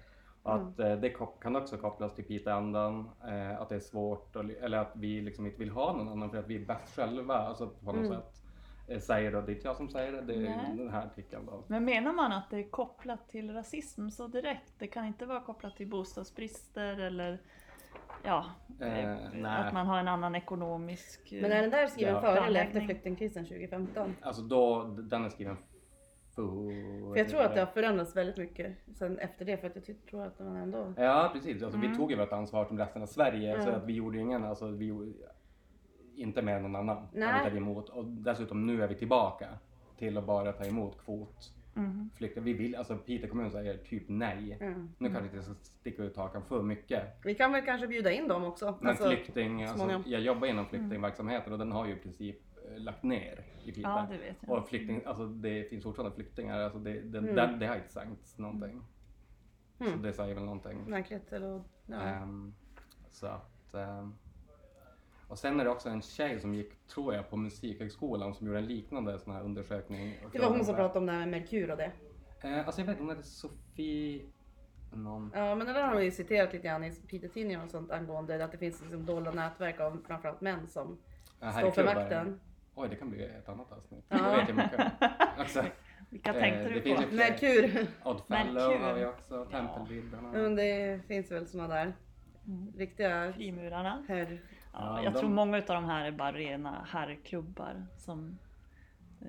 Att eh, det kan också kopplas till Piteå-andan, eh, att det är svårt, eller att vi liksom inte vill ha någon annan för att vi är bäst själva, alltså på något Mm. sätt. Eh, säger då, det är inte jag som säger det, det är Nej. den här artikeln då. Men menar man att det är kopplat till rasism så direkt? Det kan inte vara kopplat till bostadsbrister eller ja, Eh, eh, nej. att man har en annan ekonomisk Men är den där skriven Ja. före eller efter flyktingkrisen 2015? Alltså då, den är skriven för... Jag tror att det har förändrats väldigt mycket sen efter det för att jag tror att man ändå... Ja precis, alltså, Mm. vi tog ju vårt ansvar som resten av Sverige så Ja. att vi gjorde ju ingen, alltså vi gjorde inte än någon annan. Nej. emot. Och dessutom nu är vi tillbaka till att bara ta emot kvot. Mhm. flyktingar. Vi vill, alltså Piteå kommun säger typ nej. Mm. Nu kanske inte jag ska sticka ut hakan för mycket. Vi kan väl kanske bjuda in dem också. Men Alltså, flykting, alltså, jag jobbar inom flyktingverksamheten och den har ju i princip lagt ner i Piteå. Ja, det vet jag. Och flykting, alltså det finns fortfarande flyktingar, alltså det, det, Mm. där, det har inte sänkts någonting. Så Mm. det säger väl någonting. Märkligt eller... Ja. Ehm, så att, ehm, och sen är det också en tjej som gick, tror jag, på Musikhögskolan som gjorde en liknande sån här undersökning. Det var hon som pratade om det här med Merkur och det. Eh, alltså jag vet inte, hon hette Sofie någon. Ja men det där har hon ju citerat lite grann i Piteå-tidningen och sånt angående att det finns liksom dolda nätverk av framförallt män som Ja, står för makten. Oj, det kan bli ett annat avsnitt. Ja. Jag vet jag mycket. Alltså, Vilka eh, tänkte det du på? ju- Merkur. Odd Fellow Merkur. har vi också, Tempelriddarna. Men det finns väl såna där Mm. riktiga Frimurarna. herr... Ja, Ja, jag de- tror många av de här är bara rena herrklubbar som eh,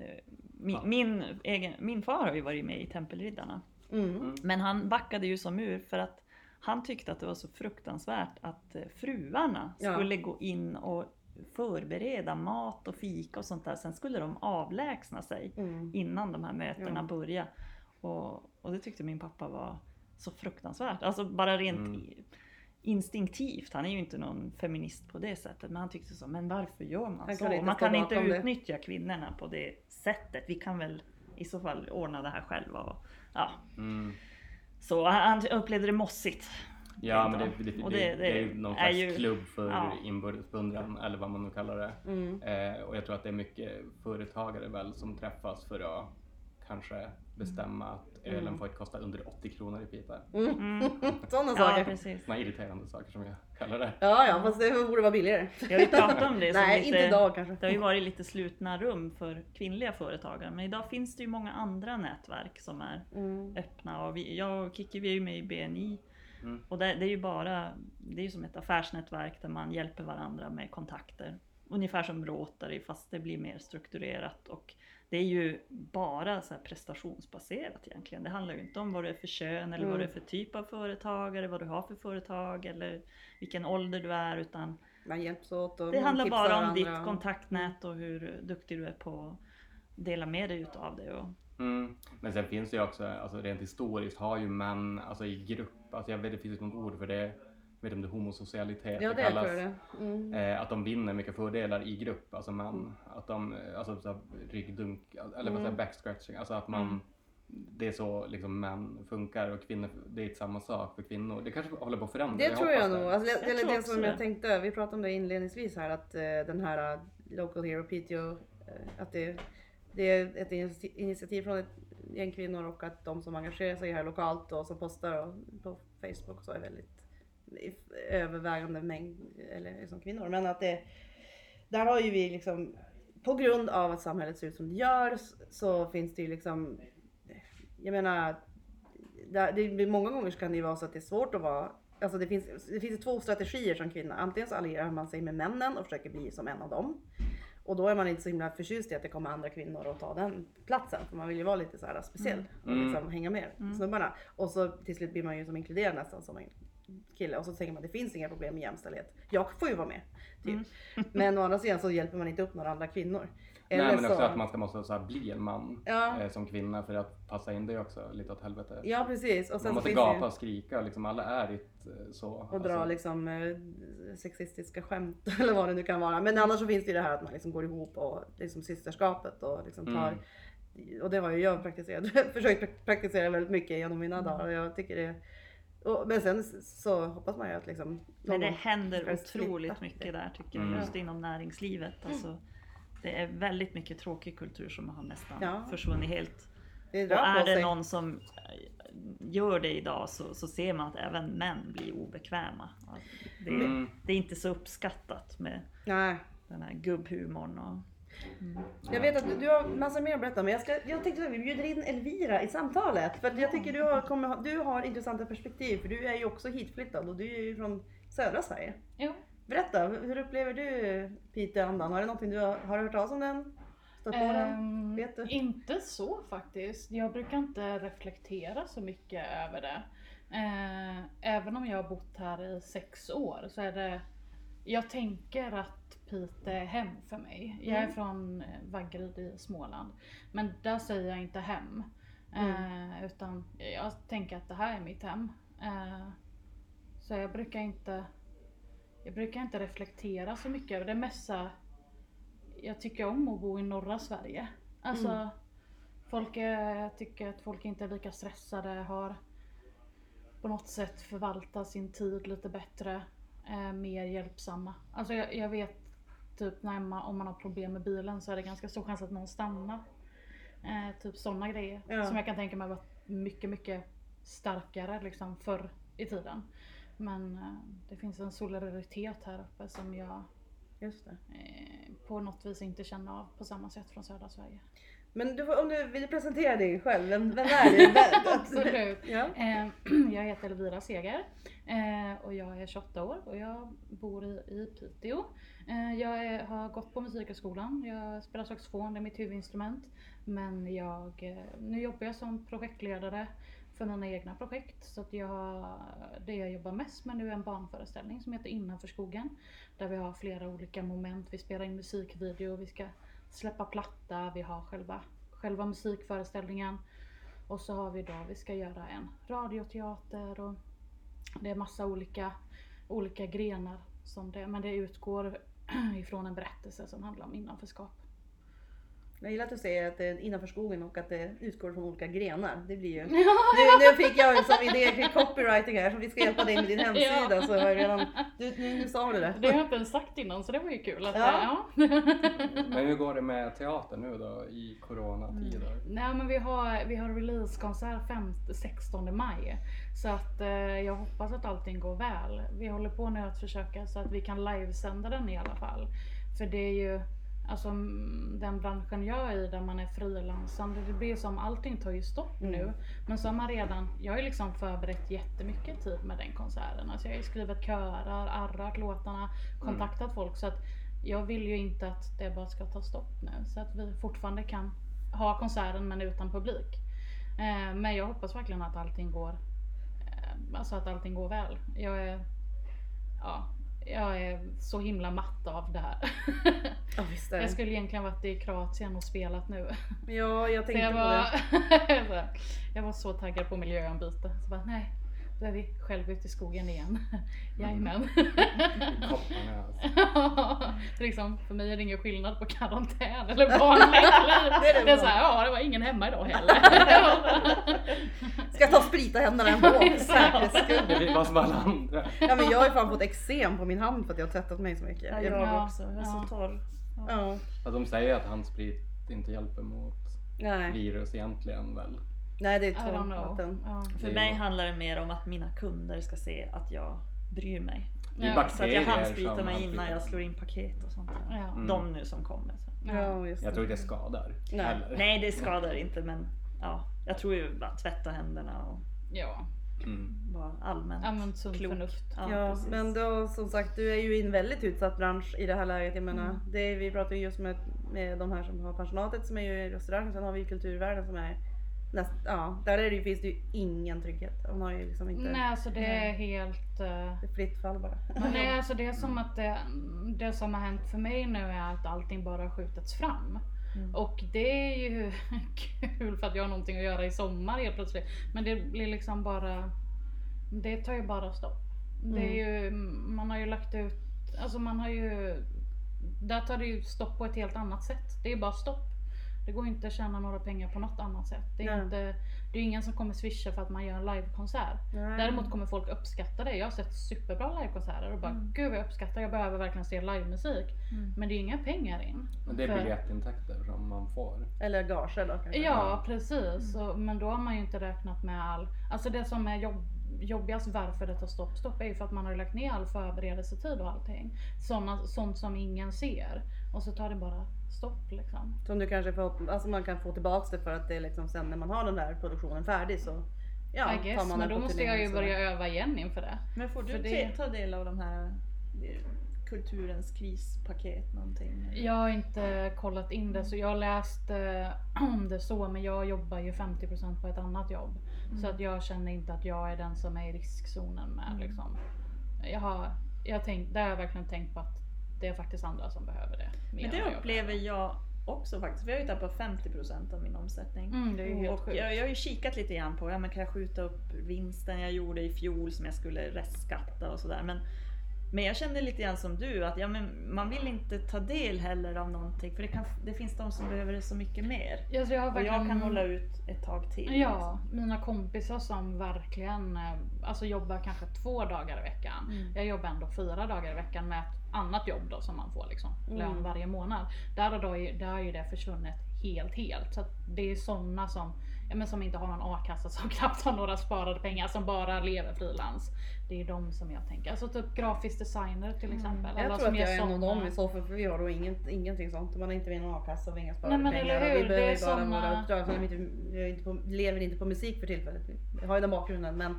min, Ja. min, egen, min far har ju varit med i Tempelriddarna. Mm. Men han backade ju som ur för att han tyckte att det var så fruktansvärt att eh, fruarna Ja. skulle gå in och förbereda mat och fika och sånt där. Sen skulle de avlägsna sig Mm. innan de här mötena Ja. började. Och, och det tyckte min pappa var så fruktansvärt. Alltså bara rent Mm. instinktivt. Han är ju inte någon feminist på det sättet. Men han tyckte så, men varför gör man Han så? kan man kan inte bakom det. utnyttja kvinnorna på det sättet. Vi kan väl i så fall ordna det här själva. Och, ja. Mm. Så han upplevde det mossigt. Ja, men det, det, det, Och det, är ju någon är slags ju- klubb för ja. inbördes beundran eller vad man nu kallar det. Mm. Eh, och jag tror att det är mycket företagare väl som träffas för att kanske bestämma att ölen Mm. får kosta under 80 kronor i Piteå. Mm. Sådana Ja, saker. precis. Såna irriterande saker som jag kallar det. Ja, ja, fast det borde vara billigare. Vi har ju pratat om det som Nej, lite, inte idag kanske. Det har ju varit lite slutna rum för kvinnliga företagare. Men idag finns det ju många andra nätverk som är Mm. öppna. Och vi, jag och Kikki vi är ju med i BNI. Mm. Och det, det är ju bara, det är ju som ett affärsnätverk där man hjälper varandra med kontakter. Ungefär som Rotary fast det blir mer strukturerat. Och det är ju bara så prestationsbaserat egentligen. Det handlar ju inte om vad du är för kön eller vad du är för typ av företagare, vad du har för företag eller vilken ålder du är. Utan Man hjälps åt och det handlar bara om varandra. ditt kontaktnät och hur duktig du är på att dela med dig utav det. Och, Mm. Men sen finns det ju också, alltså rent historiskt har ju män, alltså i grupp, alltså jag vet det finns något ord för det, jag vet inte om det är homosocialitet Ja, det kallas. tror jag det. Mm. Eh, att de vinner mycket fördelar i grupp, alltså män. Att de, alltså så ryggdunk, eller vad säger Mm. backscratching, alltså att man Mm. Det är så liksom män funkar och kvinnor, det är inte samma sak för kvinnor. Det kanske håller på att förändras. Det tror jag nog. det. Alltså, det, Jag det också som det. jag tänkte, vi pratade om det inledningsvis här att eh, den här eh, Local Hero PTO, eh, att det, det är ett initiativ från ett gäng kvinnor och att de som engagerar sig här lokalt och som postar och på Facebook och så är väldigt övervägande mängd eller liksom kvinnor. Men att det, där har ju vi liksom på grund av att samhället ser ut som det gör så finns det ju liksom jag menar det, det, många gånger kan det ju vara så att det är svårt att vara Alltså det finns, det finns ju två strategier som kvinna. Antingen så allierar man sig med männen och försöker bli som en av dem. Och då är man inte så himla förtjust i att det kommer andra kvinnor och ta den platsen. För man vill ju vara lite så här speciell och Mm. liksom hänga med snubbarna. Och så till slut blir man ju som inkluderad nästan som en kille och så tänker man det finns inga problem med jämställdhet. Jag får ju vara med. Typ. Mm. Men å andra sidan så hjälper man inte upp några andra kvinnor. Nej Eller men också så- att man ska måste så här, bli en man Ja. eh, som kvinna för att passa in det också lite åt helvete. Ja precis. Och sen man måste gapa och skrika, liksom, alla är inte eh, så. och dra Alltså, liksom eh, sexistiska skämt eller vad det nu kan vara. Men annars så finns det ju det här att man liksom går ihop och liksom systerskapet och liksom tar Mm. och det har ju jag praktiserat, försökt prak- praktisera väldigt mycket genom mina Mm. dagar och jag tycker det och, men sen så hoppas man ju att liksom Men det händer otroligt mycket där tycker Mm. jag, just inom näringslivet. Alltså, det är väldigt mycket tråkig kultur som har nästan Ja. försvunnit helt. det Och drar är det någon som eh, gör det idag så, så ser man att även män blir obekväma. Att Det, Mm. det är inte så uppskattat med Nej. den här gubbhumorn. Och, Jag vet att du, du har massa mer att berätta men jag, ska, jag tänkte att vi bjuder in Elvira i samtalet. För jag tycker du har, kommer, du har intressanta perspektiv för du är ju också hitflyttad och du är ju från södra Sverige. Jo. Berätta, hur upplever du Piteå-andan? Har det någonting du har, har du hört talas om den? Stött på den? Ehm, Vet du? Inte så faktiskt. Jag brukar inte reflektera så mycket över det. Eh, även om jag har bott här i sex år så är det jag tänker att Piteå är hem för mig. Jag är Mm. från eh, Vaggeryd i Småland. Men där säger jag inte hem. Eh, utan jag tänker att det här är mitt hem. Eh, så jag brukar inte jag brukar inte reflektera så mycket över det. Mest så här, jag tycker om att bo i norra Sverige. Alltså, Mm. folk är, tycker att folk inte är lika stressade, har på något sätt förvaltat sin tid lite bättre, är mer hjälpsamma. Alltså jag, jag vet typ när man, om man har problem med bilen så är det ganska stor chans att någon stannar. Eh, typ sådana grejer Ja. som jag kan tänka mig var mycket, mycket starkare liksom förr i tiden. Men eh, det finns en solidaritet här uppe som jag Just det. eh, på något vis inte känner av på samma sätt från södra Sverige. Men du, får- om du vill presentera dig själv, vem, vem är du? Absolut. ja. Eh, jag heter Elvira Seger och jag är 28 år och jag bor i, i Piteå. Jag är, har gått på musikhögskolan, jag spelar saxofon, det är mitt huvudinstrument. Men jag, nu jobbar jag som projektledare för mina egna projekt. Så att jag, det jag jobbar mest med nu är en barnföreställning som heter Innanför skogen. Där vi har flera olika moment. Vi spelar in musikvideo, vi ska släppa platta, vi har själva, själva musikföreställningen. Och så har vi då, vi ska göra en radioteater och det är massa olika, olika grenar som det, men det utgår ifrån en berättelse som handlar om innanförskap. Jag gillar att du säger att det är innanför skogen och att det utgår från olika grenar. Det blir ju... Nu, Ja, nu fick jag ju som idé kring copywriting här, så vi ska hjälpa dig med din hemsida. Ja. Så har jag redan, du, nu, nu sa du det. det har jag inte ens sagt innan så det var ju kul. Att, Ja. ja. Men hur går det med teater nu då i coronatider? Nej men vi har, vi har releasekonsert 5 16 maj. Så att eh, jag hoppas att allting går väl. Vi håller på nu att försöka så att vi kan livesända den i alla fall. För det är ju alltså mm, den branschen jag är i där man är frilansande. Det blir som allting tar ju stopp Mm. nu. Men så har man redan, jag har ju liksom förberett jättemycket tid med den konserten. Alltså jag har ju skrivit körer, arrat låtarna, kontaktat folk. Så att jag vill ju inte att det bara ska ta stopp nu. Så att vi fortfarande kan ha konserten men utan publik. Eh, men jag hoppas verkligen att allting går eh, Alltså att allting går väl. Jag är Ja, jag är så himla matt av det här. Ja visst jag skulle egentligen varit i Kroatien och spelat nu. Ja, jag Så tänkte jag på var, det. jag var så taggad på miljöombyte. Så bara, nej, då är vi själv ute i skogen igen. Jajamän. Kopparna alltså. Så liksom, för mig är det ingen skillnad på karantän eller vanligt liv. Det är det såhär, ja det var ingen hemma idag heller. Ska jag ta och sprita händerna ändå för säkerhets skull. Det blir bara som alla andra. Ja men jag har ju fan fått eksem på min hand för att jag har tvättat mig så mycket. Ja, Jag- jag Ja. också. Jag är så Ja. torr. Ja, Ja, de säger att handsprit inte hjälper mot nej. virus egentligen väl? Nej det är tvåvatten. Ja. För mig handlar det mer om att mina kunder ska se att jag bryr mig. Ja. Så att jag handspritar mig innan jag slår in paket och sånt. där. Ja. Mm. De nu som kommer. Så. Ja, just Jag tror inte det skadar. Nej. Heller. Nej det skadar inte men ja, jag tror ju bara tvätta händerna och ja, Mm. vara allmänt använd sunt klok. förnuft. Ja, Ja, men då som sagt, du är ju i en väldigt utsatt bransch i det här läget. Jag menar, Mm. det, vi pratar ju just med, med de här som har pensionatet som är ju i restaurang. Sen har vi ju kulturvärlden som är näst, ja, där är det, finns det ju ingen trygghet. Man har ju liksom inte, Nej alltså det är helt... eh, det är fritt fall bara. Nej, alltså det är som att det, det som har hänt för mig nu är att allting bara har skjutits fram. Mm. Och det är ju kul för att jag har någonting att göra i sommar helt plötsligt. Men det blir liksom bara, det tar ju bara stopp. Det är ju, man har ju lagt ut, alltså man har ju, där tar det ju stopp på ett helt annat sätt. Det är bara stopp. Det går inte att tjäna några pengar på något annat sätt. Det är, Nej. inte, det är ingen som kommer swisha för att man gör en livekonsert. Däremot kommer folk uppskatta det. Jag har sett superbra livekonserter och bara gud vad jag uppskattar, jag behöver verkligen se livemusik. Men det är inga pengar in. Men det är För- biljettintäkter som man får. Eller gager då kanske. Ja precis, och, men då har man ju inte räknat med all, alltså det som är jobb, jobbigast varför det tar stopp, stopp är ju för att man har lagt ner all förberedelsetid och allting. Såna, sånt som ingen ser. Och så tar det bara stopp liksom. Som du kanske får, alltså man kan få tillbaks det för att det är liksom sen när man har den där produktionen färdig så ja, I tar guess, man men den då måste jag ju börja öva igen inför det. Men får du det- ta del av de här eh, kulturens krispaket någonting? Jag har inte kollat in det så jag har läst eh, om det så men jag jobbar ju 50% på ett annat jobb. Så att jag känner inte att jag är den som är i riskzonen med liksom. Jag har, jag har tänkt, där har jag verkligen tänkt på att det är faktiskt andra som behöver det. Men det upplever jag också faktiskt. Vi har ju tappat 50% av min omsättning. Mm, det är helt Och sjukt. jag, jag har ju kikat lite grann på, ja men kan jag skjuta upp vinsten jag gjorde i fjol som jag skulle restskatta och sådär. Men, men jag kände lite grann som du, att ja, men man vill inte ta del heller av någonting för det, kan, det finns de som behöver det så mycket mer. Ja, så jag har Och jag verkligen- kan hålla ut ett tag till. Ja, mina kompisar som verkligen eh, alltså jobbar kanske två dagar i veckan. Mm. Jag jobbar ändå fyra dagar i veckan med ett annat jobb då som man får liksom lön Mm. varje månad. Där, har då, där har ju det försvunnit helt helt. Så det är sådana som, ja, men som inte har någon a-kassa som knappt har några sparade pengar som bara lever frilans. Det är de som jag tänker. Alltså typ grafisk designer till exempel. Jag Alla tror att jag är en av dem i så fall för vi har då inget, ingenting sånt. Man är inte med i någon a-kassa och inga sparade men pengar. Vi Det behöver är ju bara såna- våra uppdrag. Så vi, inte, vi är inte på, lever inte på musik för tillfället. Vi har ju den bakgrunden men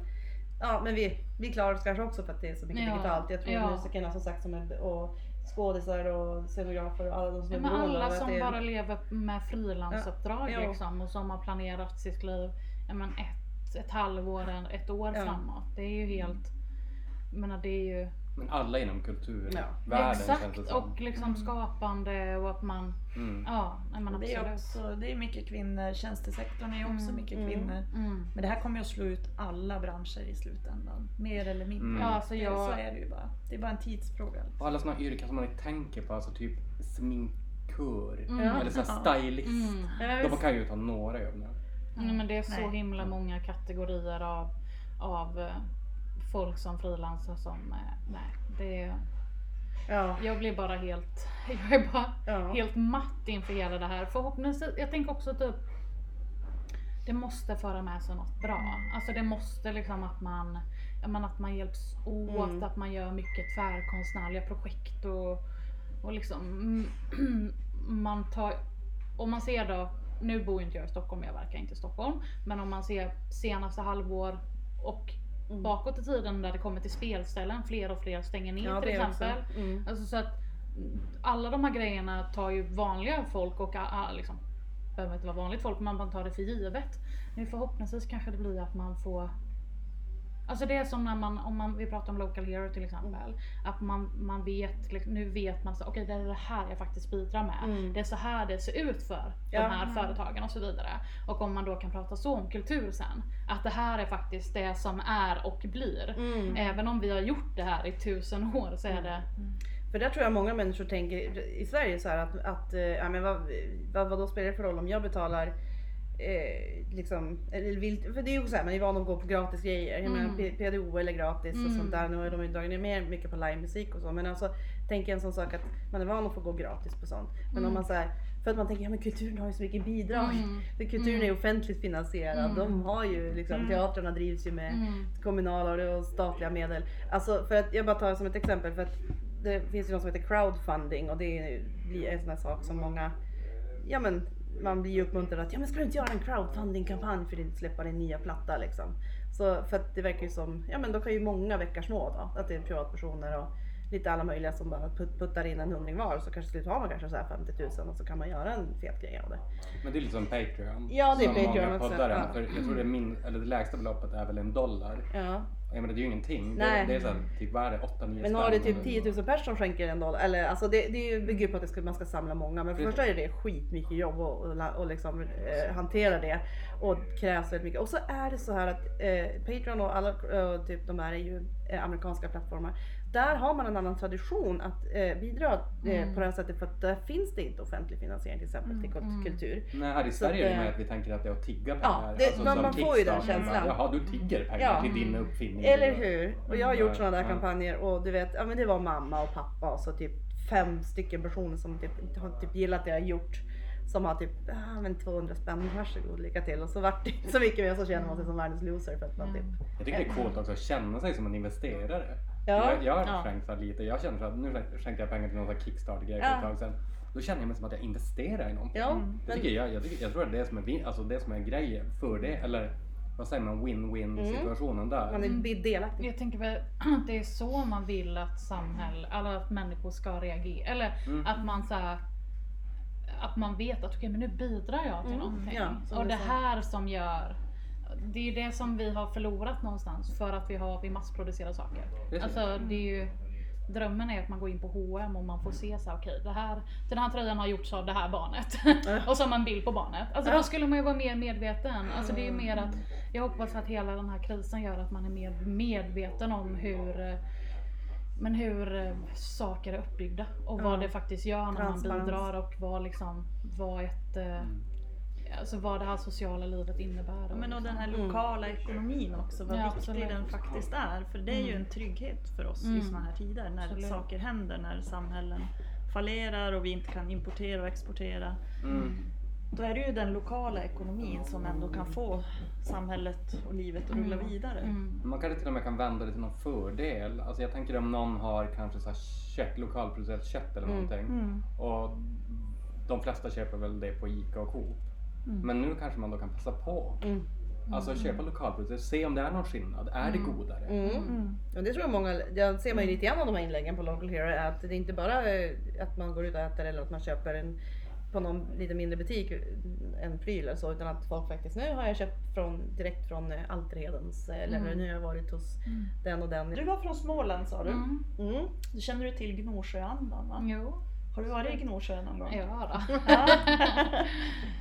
Ja men vi, vi klarar oss kanske också för att det är så mycket Ja, digitalt. Jag tror ja. musikerna som sagt som är, och skådisar och scenografer och alla de som är Ja, men beroende alla som är, bara lever med frilansuppdrag Ja. Liksom och som har planerat sitt liv ja, men ett, ett halvår, ett år framåt. Det är ju helt, jag menar det är ju Men alla inom kulturvärlden Ja. känns det exakt som. och liksom skapande och att man, Mm. ja men Det är, också, det är mycket kvinnor, tjänstesektorn är ju också Mm, mycket mm. kvinnor. Mm. Men det här kommer ju att slå ut alla branscher i slutändan. Mer eller mindre. Mm. Ja, alltså jag- Så är det ju bara. Det är bara en tidsfråga. Och alla sådana yrken som man inte tänker på, alltså typ sminkör Mm. eller så stylist. Mm. De kan ju ta några jobb nu. Nej, men det är så Nej. himla många kategorier av, av eh, folk som frilansar som, eh, nej det är, ja, jag blir bara helt, jag är bara ja. helt matt inför hela det här. Förhoppningsvis, jag tänker också typ det måste föra med sig något bra. Alltså det måste liksom att man, men att man hjälps åt, Mm. att man gör mycket tvärkonstnärliga projekt och, och liksom man tar, om man ser då, nu bor inte jag i Stockholm, jag verkar inte i Stockholm, men om man ser senaste halvår och Mm. bakåt i tiden där det kommer till spelställen, fler och fler stänger ner Ja, till exempel. Mm. Alltså så att alla de här grejerna tar ju vanliga folk och ah, liksom, behöver inte vara vanligt folk men man tar det för givet. Nu förhoppningsvis kanske det blir att man får Alltså det är som när man, om man, vi pratar om local hero till exempel. Att man, man vet, liksom, nu vet man så okej det är det här jag faktiskt bidrar med. Mm. Det är så här det ser ut för Ja. de här företagen och så vidare. Och om man då kan prata så om kultur sen. Att det här är faktiskt det som är och blir. Mm. Även om vi har gjort det här i tusen år så är det För där tror jag många människor tänker i Sverige så här att, att eh, ja, men vad, vad, vad då spelar det för roll om jag betalar eh, liksom, eller vill, för det är ju så här, man är van att gå på gratis grejer. Jag menar Mm. P- PDO eller gratis och Mm. sånt där. Nu har de ju dragit ner mer mycket på livemusik och så. Men alltså tänk en sån sak att man är van att få gå gratis på sånt. Men om man så här, för att man tänker ja men kulturen har ju så mycket bidrag. Mm. För kulturen är ju offentligt finansierad. Mm. De har ju liksom, teatrarna drivs ju med Mm. kommunala och statliga medel. Alltså för att jag bara tar det som ett exempel för att det finns ju något som heter crowdfunding och det är- en sån här sak som många, ja men man blir ju uppmuntrad att ja men ska du inte göra en crowdfunding-kampanj för att släppa din nya platta liksom. Så för att det verkar ju som, ja men då kan ju många väcka små då, att det är privatpersoner och lite alla möjliga som bara put, puttar in en hundring var så kanske slut har man kanske så här 50 000 och så kan man göra en fet grej av det. Men det är lite som Patreon. Ja, det är som Patreon många också, poddar ja. För jag tror det, min, eller det lägsta beloppet är väl en dollar. Ja. Jag menar det är ju ingenting. Nej. Det, det är såhär, typ vad är det? 8-9 Men har du typ 10 000 personer som skänker en dollar, eller alltså det, det bygger på att det ska, man ska samla många. Men för det första är det skitmycket jobb och, och, och liksom, eh, hantera det. Och krävs väldigt mycket. Och så är det så här att eh, Patreon och alla eh, typ de här är ju eh, amerikanska plattformar. Där har man en annan tradition att eh, bidra eh, på det här sättet för att där finns det inte offentlig finansiering till exempel till kult- kultur. Nej, här i Sverige är det att vi tänker att det är att tigga Ja, pengar. Alltså, det- man- som man får ju den känslan. Jaha, du tigger pengar Ja. till din uppfinning. Eller hur? Och jag har gjort Ja, sådana där ja. kampanjer och du vet, ja men det var mamma och pappa och så typ fem stycken personer som typ, har typ gillat det jag har gjort. Som har typ, ah, men 200 spänn, varsågod, lycka till. Och så vart det så mycket mer så känner man sig som världens loser för att man typ Jag tycker det är coolt också att känna sig som en investerare. Ja. Jag, jag har Ja. skänkt så lite. Jag känner så att nu skänkte jag pengar till någon sån här Kickstarter-grej för Ja. ett tag sedan. Då känner jag mig som att jag investerar i någonting. Ja, Det men, tycker jag, jag, tycker, jag tror att det är det som är, alltså det som är grejen för det. Eller vad säger man, win-win situationen där. Mm. man är delaktig. Jag tänker väl att det är så man vill att samhälle, alla att människor ska reagera. Eller Mm. att man så här, att man vet att okej men nu bidrar jag till Mm, någonting. ja, och det sa. här som gör det är ju det som vi har förlorat någonstans för att vi har vi massproducerar saker. Precis. Alltså det är ju Drömmen är att man går in på H&M och man får se så här, okej det här, den här tröjan har gjorts av det här barnet. och så har man bild på barnet. Alltså Ja. då skulle man ju vara mer medveten. Alltså det är ju mer att jag hoppas att hela den här krisen gör att man är mer medveten om hur men hur saker är uppbyggda och vad det faktiskt gör när man bidrar och vad liksom vad ett eh, Alltså vad det här sociala livet innebär. Ja, Men och den här Mm. lokala ekonomin också, vad Ja, viktig absolut. den faktiskt är. För det är ju en trygghet för oss i Mm. såna här tider när Absolut. saker händer, när samhällen fallerar och vi inte kan importera och exportera. Mm. Då är det ju den lokala ekonomin som ändå kan få samhället och livet att rulla vidare. Mm. Man kanske till och med kan vända det till någon fördel. Alltså jag tänker om någon har kanske så här kött, lokalproducerat kött eller Mm. någonting. Mm. Och de flesta köper väl det på ICA och Coop. Men nu kanske man då kan passa på. Mm. Alltså köpa lokalproducerat, se om det är någon skillnad. Är det godare? Mm. Mm. Ja, det tror jag många, det ser man ju lite grann av de här inläggen på Local Hero, att det är inte bara eh, att man går ut och äter eller att man köper en på någon lite mindre butik en pryl eller så utan att folk faktiskt, nu har jag köpt från, direkt från eh, Alterhedens eh, leverantör, nu har jag varit hos den och den. Du var från Småland sa du. Mm. Mm. Du känner du till Gnosjöandan va? Jo, Har du varit i Gnosjö någon gång? ja då. Ja.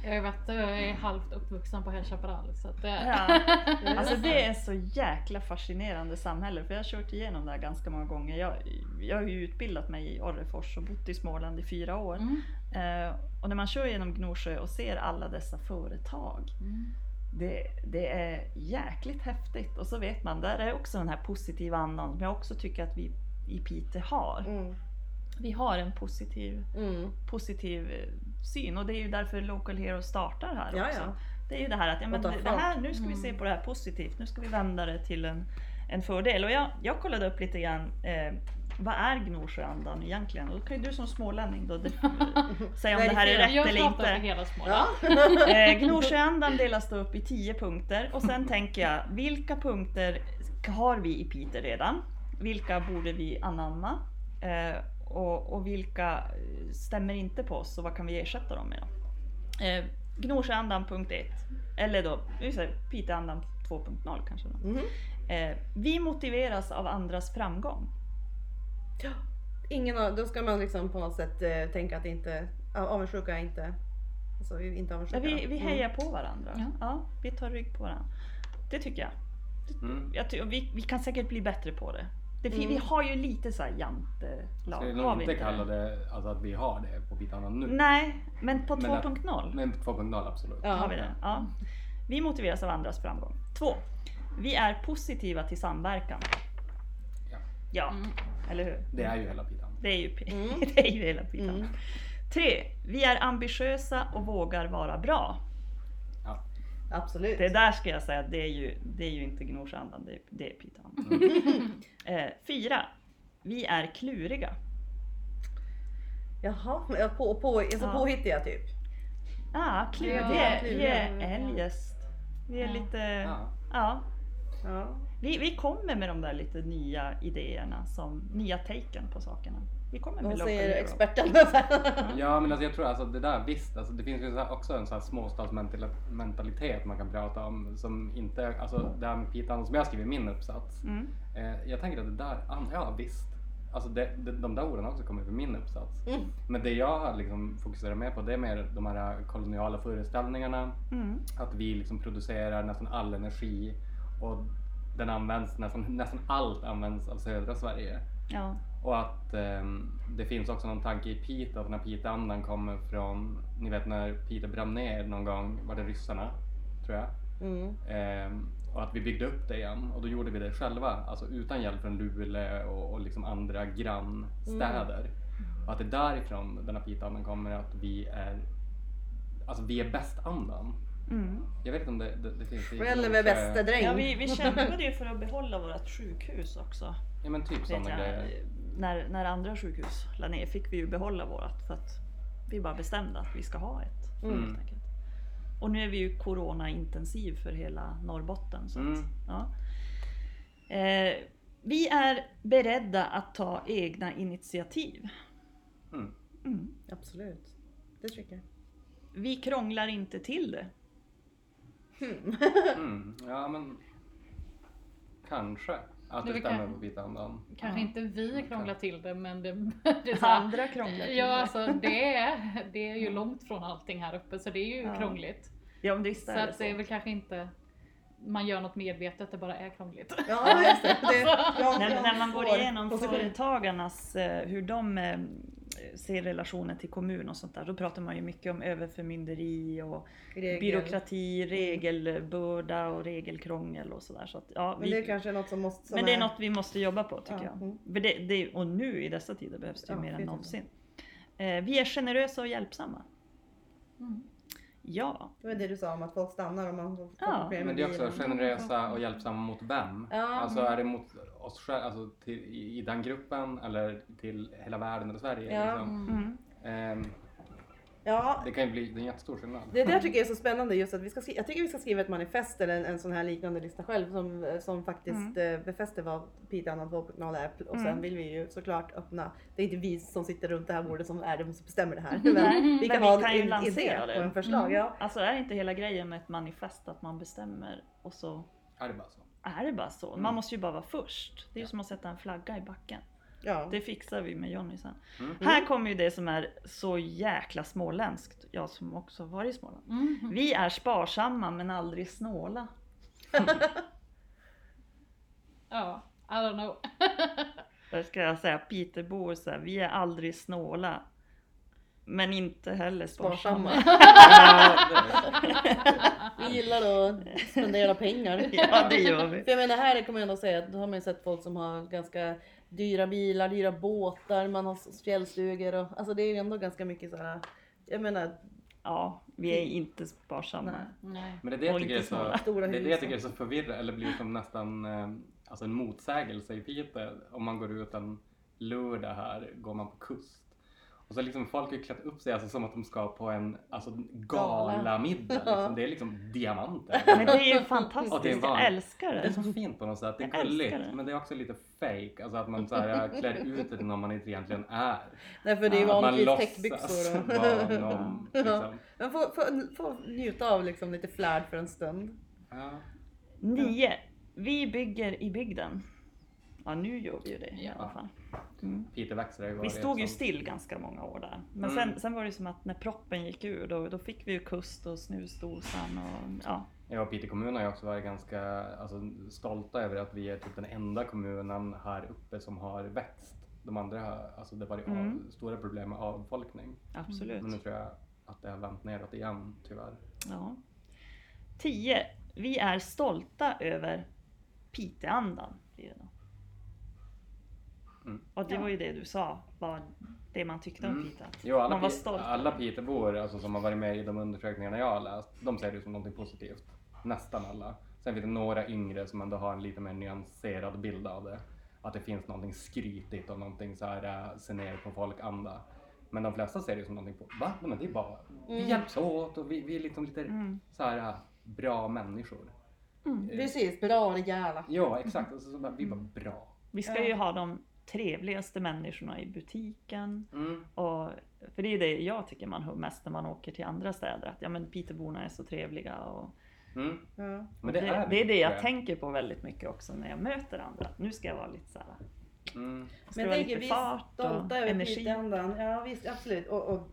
Jag har varit, jag är halvt uppvuxen på High Chaparral så att. Ja. Alltså det är så jäkla fascinerande samhälle för jag har kört igenom det här ganska många gånger. Jag, jag har ju utbildat mig i Orrefors och bott i Småland i fyra år. Mm. Eh, och när man kör genom Gnosjö och ser alla dessa företag, Mm. det, det är jäkligt häftigt. Och så vet man, där är också den här positiva andan som jag också tycker att vi i Piteå har. Mm. Vi har en positiv, Mm. positiv eh, syn och det är ju därför Local Hero startar här Ja, också. ja. Det är ju det här att ja, men det, här, nu ska vi se på det här positivt, nu ska vi vända det till en, en fördel. Och jag, jag kollade upp lite grann, eh, vad är Gnosjöandan egentligen? Och då kan ju du som smålänning då säga om det här är rätt Jag eller inte. hela Småland. Ja. Eh, Gnosjöandan delas då upp i 10 punkter och sen tänker jag, vilka punkter har vi i Piteå redan? Vilka borde vi anamma? Eh, och, och vilka eh, stämmer inte på oss och vad kan vi ersätta dem med då? Eh, Gnosjöandan punkt 1. Eller då, Piteåandan 2.0 kanske. Då. Mhm. Eh, vi motiveras av andras framgång. Ingen av, då ska man liksom på något sätt eh, tänka att inte, avundsjuka är inte, alltså vi inte Ja, avundsjuka. vi, vi Mm. hejar på varandra. Ja. Ja, vi tar rygg på varandra. Det tycker jag. Mm. jag ty- vi, vi kan säkert bli bättre på det. Det Mm. Vi har ju lite så här jantelag. Ska nog inte kalla det? alltså att vi har det på Bitannan nu? Nej, men på Men- 2.0 Men 2.0 absolut. Ja. har vi det. Ja. Vi motiveras av andras framgång. Två. Vi är positiva till samverkan. Ja. Ja, Mm. eller hur? Det är ju hela Bitan. Det är ju, Mm. det är ju hela pitan. Mm. Tre. Vi är ambitiösa och vågar vara bra. Absolut. Det där ska jag säga, det är ju, det är ju inte Gnosjöandan, det är, det är pitan. eh, fyra. Vi är kluriga. Jaha, ja, på, på, alltså Ja. påhittiga typ. Ah, kluriga. Ja, vi, är, vi kluriga, är eljest. Vi är Ja. lite... Ja. Ja. Ja. Vi, vi kommer med de där lite nya idéerna, som nya taken på sakerna. Vi kommer med Vad säger experten? Ja men alltså jag tror alltså det där visst, alltså det finns ju också en sån här småstadsmentalitet man kan prata om som inte, alltså det här med pitan som jag skriver i min uppsats. Mm. Eh, jag tänker att det där, ja visst. Alltså det, det, de där orden har också kommit från min uppsats. Mm. Men det jag har liksom fokuserat mer på det är mer de här koloniala föreställningarna. Mm. Att vi liksom producerar nästan all energi och den används nästan, nästan allt används av södra Sverige. Ja. Och att ehm, det finns också någon tanke i Piteå, att när Piteåandan kommer från, ni vet när Piteå brann ner någon gång, var det ryssarna? Tror jag. Mm. Ehm, och att vi byggde upp det igen och då gjorde vi det själva, alltså utan hjälp från Luleå och, och liksom andra grannstäder. Och att det därifrån den här Piteåandan kommer att vi är, alltså vi är bäst-andan. Mm. Jag vet inte om det, det, det finns i... Själv är bäste dräng. ja, vi, vi kämpade ju för att behålla vårt sjukhus också. Ja men typ sådana grejer. När, när andra sjukhus la ner fick vi ju behålla vårt för att vi bara bestämde att vi ska ha ett. Mm. Och nu är vi ju corona-intensiv för hela Norrbotten. Så att, Mm. ja. eh, vi är beredda att ta egna initiativ. Mm. Mm. Absolut. Det tycker jag. Vi krånglar inte till det. Mm. Ja men kanske att Det det stämmer kan- på Piteåandan. Kanske Ja. inte vi krånglar till det men det, det är så här, Andra krånglar till Ja det. alltså det är, det är ju långt från allting här uppe så det är ju Ja. krångligt. Ja, men visst Så är det att det är så. väl kanske inte man gör något medvetet, det bara är krångligt. Ja, just det. det jag, När, när man går igenom företagarnas, eh, hur de ser relationen till kommun och sånt där, då pratar man ju mycket om överförmynderi och Regel. byråkrati, regelbörda och regelkrångel och sådär. Så att, ja, Men det är kanske något som måste... Som men det är något vi måste jobba på tycker Ja, jag. mm. För det, det, och nu i dessa tider behövs det ju Ja, mer än någonsin. Eh, vi är generösa och hjälpsamma. Mm. Ja, Det var det du sa om att folk stannar om man får Ja, problem Men det är också generösa och hjälpsamma mot vem? Ja. Alltså är det mot oss själva, alltså till, i, i den gruppen eller till hela världen eller Sverige? Ja. Liksom? mm. Ehm, Ja, det kan ju bli det är en jättestor skillnad. det där tycker jag är så spännande just att vi ska skriva, jag tycker vi ska skriva ett manifest eller en, en sån här liknande lista själv som, som faktiskt eh, befäster vad Piteåandan 2.0 är och sen Mm. vill vi ju såklart öppna, det är inte vi som sitter runt det här bordet som är de som bestämmer det här. Men vi men kan vi ha kan ju en lansera idé det. en förslag. Mm. Ja. Alltså är inte hela grejen med ett manifest att man bestämmer och så Är det bara så? är det bara så. Man Mm. måste ju bara vara först. Det är ju som att sätta en flagga i backen. Ja. Det fixar vi med Jonny sen. Mm. Här kommer ju det som är så jäkla småländskt. Jag som också varit i Småland. Mm. Vi är sparsamma men aldrig snåla. Ja, I don't know. Där ska jag säga Peterbor så här, vi är aldrig snåla. Men inte heller sparsamma. Sparsamma. Vi gillar att spendera pengar. ja det gör vi. För jag menar här kommer jag ändå säga att då har man ju sett folk som har ganska dyra bilar, dyra båtar, man har fjällstugor och alltså det är ju ändå ganska mycket så här. Jag menar, Ja, vi är inte sparsamma. Nej. Nej. Men det är det jag tycker är så, det är det jag tycker är så förvirrande eller blir som nästan eh, alltså en motsägelse i Piteå. Om man går ut en lördag här, går man på kust. Och så liksom folk har ju klätt upp sig alltså, som att de ska på en alltså, galamiddag. Liksom. Det är liksom diamanter. Men det är ju Och det är fantastiskt, jag älskar Det är det. så fint på något sätt. Det är Jag gulligt. det. Men det är också lite fake. Alltså att man så här, klär ut det till någon man inte egentligen är. nej för det är ju vanligtvis täckbyxor vara någon. Liksom. Man får, får, får njuta av liksom lite flärd för en stund. Ja. Nio. Vi bygger i bygden. Ja nu gör vi ju det i alla fall. Mm. Peter växer har ju Vi stod ju sånt- still ganska många år där. Men Mm. sen, sen var det som att när proppen gick ur då, då fick vi ju kust och snusdosan och ja. Ja, Piteå kommun har ju också varit ganska alltså, stolta över att vi är typ den enda kommunen här uppe som har växt. De andra har, alltså det varit Mm. av, stora problem med avfolkning. Absolut. Men nu tror jag att det har vänt neråt igen tyvärr. Ja. 10. Vi är stolta över Piteandan. blir det då. Mm. Och det var ju det du sa, var det man tyckte om Mm. Piteå. Jo, alla, Man var stolt. alla Pitebor alltså, som har varit med i de undersökningarna jag har läst, de ser det som någonting positivt. Nästan alla. Sen finns det några yngre som ändå har en lite mer nyanserad bild av det. Att det finns någonting skrytigt och någonting så här, äh, se ner på folk-anda. Men de flesta ser det som någonting på, va? Nej, men det är bara, vi hjälps åt och vi, vi är liksom lite Mm. så här äh, bra människor. Precis, bra rejäla. Ja exakt, och så, så bara, vi bara bra. Vi ska ju ha de trevligaste människorna i butiken. Mm. Och, för det är det jag tycker man hör mest när man åker till andra städer. Att ja men Piteborna är så trevliga. Och Mm. Ja. Men det, det, det, är är det jag tänker på väldigt mycket också när jag möter andra. Nu ska jag vara lite såhär. Mm. Men jag tänker lite vi är fart stolta och över energi. Piteandan. Ja visst, absolut. Och, och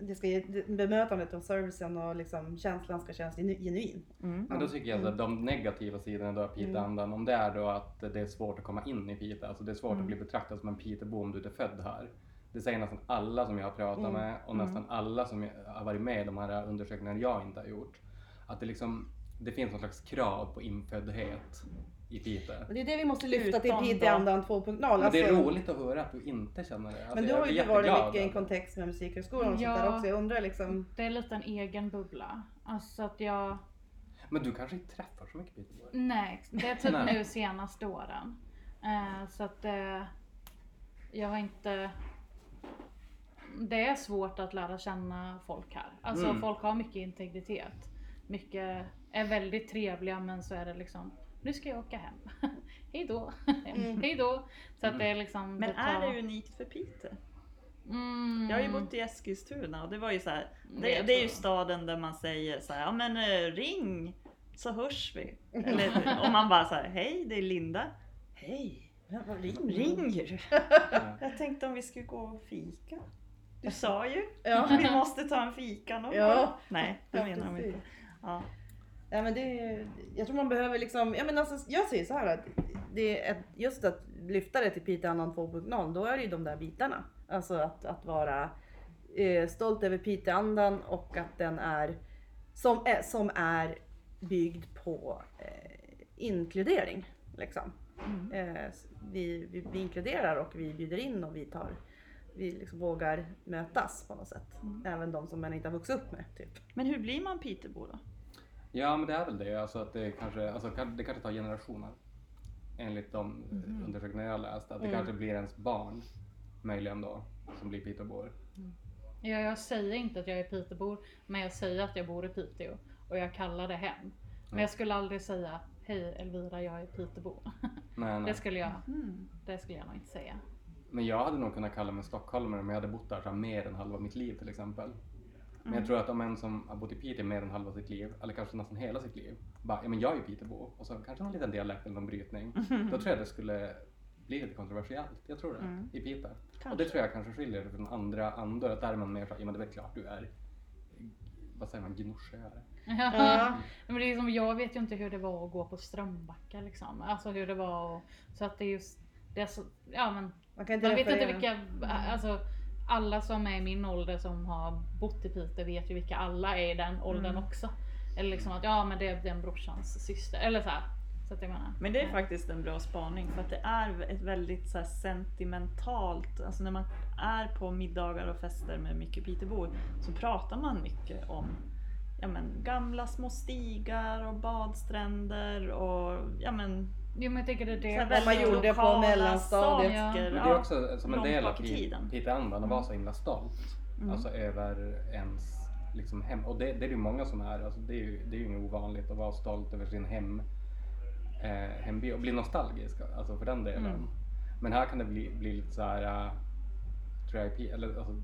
det ska, ge- bemötandet och servicen och liksom känslan ska kännas genu- genuin. Mm. Men då tycker jag att de negativa sidorna då av Piteandan, om det är då att det är svårt att komma in i Piteå, alltså det är svårt att bli betraktad som en Pitebo om du inte är född här. Det säger nästan alla som jag har pratat med och nästan alla som har varit med i de här undersökningarna jag inte har gjort. Att det liksom, det finns någon slags krav på inföddhet i Piteå. Och det är det vi måste lyfta till Piteandan 2.0. Men det är alltså. roligt att höra att du inte känner det. Alltså, Men du har ju varit mycket i en kontext med Musikhögskolan och Ja. sånt där också. Jag undrar liksom. Det är lite en egen bubbla. Alltså att jag... Men du kanske inte träffar så mycket Pitebor? Nej, det är typ Nej. nu senaste åren. Eh, så att eh, jag har inte... Det är svårt att lära känna folk här. Alltså Mm. folk har mycket integritet. Mycket är väldigt trevliga men så är det liksom nu ska jag åka hem. Hej då. Hej då. Så att det är liksom. Men tar- är det unikt för Piteå? Mm. Jag har ju bott i Eskilstuna och det var ju så här, Det det, det är ju staden där man säger så här, ja men eh, ring så hörs vi. Eller om man bara säger hej det är Linda. Hej, ring. ringer du? Jag tänkte om vi skulle gå och fika. Du sa ju, Ja. vi måste ta en fika någon Ja. gång. Nej, det menar de inte. Ja. Ja, men det, jag tror man behöver liksom, ja, men alltså, jag säger så här att det är ett, just att lyfta det till Piteandan 2.0, då är det ju de där bitarna. Alltså att, att vara eh, stolt över Piteandan och att den är som är, som är byggd på eh, inkludering. Liksom. Eh, vi, vi, vi inkluderar och vi bjuder in och vi tar vi liksom vågar mötas på något sätt. Även de som man inte har vuxit upp med. Typ. Men hur blir man Pitebo då? Ja men det är väl det, alltså att det kanske, alltså, kan- det kanske tar generationer. Enligt de Mhm. undersökningar jag läst. Att det Mm. kanske blir ens barn, möjligen då, som blir Pitebor. Ja, jag säger inte att jag är Pitebor, men jag säger att jag bor i Piteå och jag kallar det hem. Men jag skulle aldrig säga Hej Elvira, jag är Pitebo. Nej, nej. Det skulle jag, Mm. det skulle jag nog inte säga. Men jag hade nog kunnat kalla mig stockholmare om jag hade bott där så mer än halva mitt liv till exempel. Men Mm. jag tror att om en som har bott i Piteå mer än halva sitt liv, eller kanske nästan hela sitt liv, bara ja men jag är ju Pitebo och så kanske någon liten dialekt eller någon brytning. Då tror jag det skulle bli lite kontroversiellt. Jag tror det. Mm. I Piteå. Och det tror jag kanske skiljer det från andra andor. Att där är man mer så ja men det är väl klart du är, vad säger man, gnosjöare. Ja. Men det är som, jag vet ju inte hur det var att gå på Strömbacka liksom. Alltså hur det var och, Så att det är just, det är så, ja men Man kan inte man vet inte vilka, alltså alla som är i min ålder som har bott i Piteå vet ju vilka alla är i den åldern Mm. också. Eller liksom att ja men det är den brorsans syster eller så här. Så att jag menar. Men det är faktiskt en bra spaning för att det är ett väldigt så sentimentalt, alltså när man är på middagar och fester med mycket Pitebor så pratar man mycket om ja, men, gamla små stigar och badstränder och ja, men, Jo men jag tänker det är det. Man gjorde på mellanstadiet. Ja. det är också som en del av tiden. Piteå-andan att vara så himla stolt. Mm. Alltså över ens liksom, hem. Och det, det är det ju många som är. Alltså, det är ju det är ju inget ovanligt att vara stolt över sin hem, eh, hemby och bli nostalgisk alltså för den delen. Mm. Men här kan det bli, bli lite så här, äh, tror jag, eller alltså,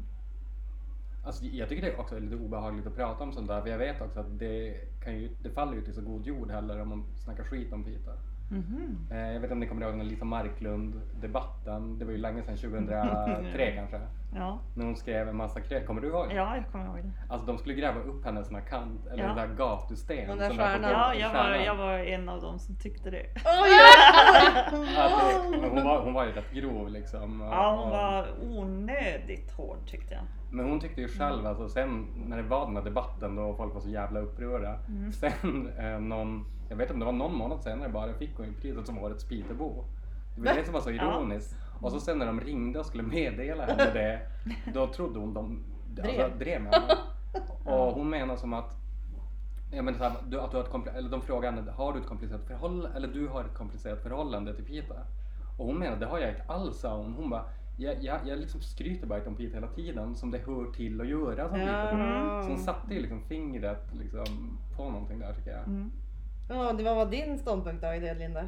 Alltså, jag tycker det är också lite obehagligt att prata om sånt där för jag vet också att det, kan ju, det faller ju till så god jord heller om man snackar skit om Piteå. Mhm. Eh, Jag vet inte om ni kommer ihåg den Lisa Marklund-debatten. Det var ju länge sedan, 2003 kanske. Ja. När hon skrev en massa grejer. Kommer du ihåg det? ja, jag kommer ihåg det. Alltså de skulle gräva upp hennes kant, eller Ja. den där gatusten. Den där stjärnan. Ja, jag var, jag var en av dem som tyckte det. Att det, men hon, var, hon var ju rätt grov liksom. Ja, hon Och- var onödigt hård tyckte jag. Men hon tyckte ju själv, alltså sen när det var den här debatten då folk var så jävla upprörda. Mm. Sen eh, någon, jag vet inte om det var någon månad senare bara, fick hon ju priset som årets Pitebo. Det var det som var så ironiskt. Och så sen när de ringde och skulle meddela henne det, då trodde hon de alltså, Drev. drev med henne. Och hon menar som att Ja, men så här, du, att du har ett eller de frågar henne, har du ett komplicerat förhållande, eller du har ett komplicerat förhållande till Pita? Och hon menar, det har jag inte alls, sa hon. Hon bara, jag, jag, jag liksom skryter bara om Pita hela tiden, som det hör till att göra som. Pita. Så hon satte ju liksom fingret liksom på någonting där tycker jag. Mm. Ja, det var vad din ståndpunkt då i det Linda?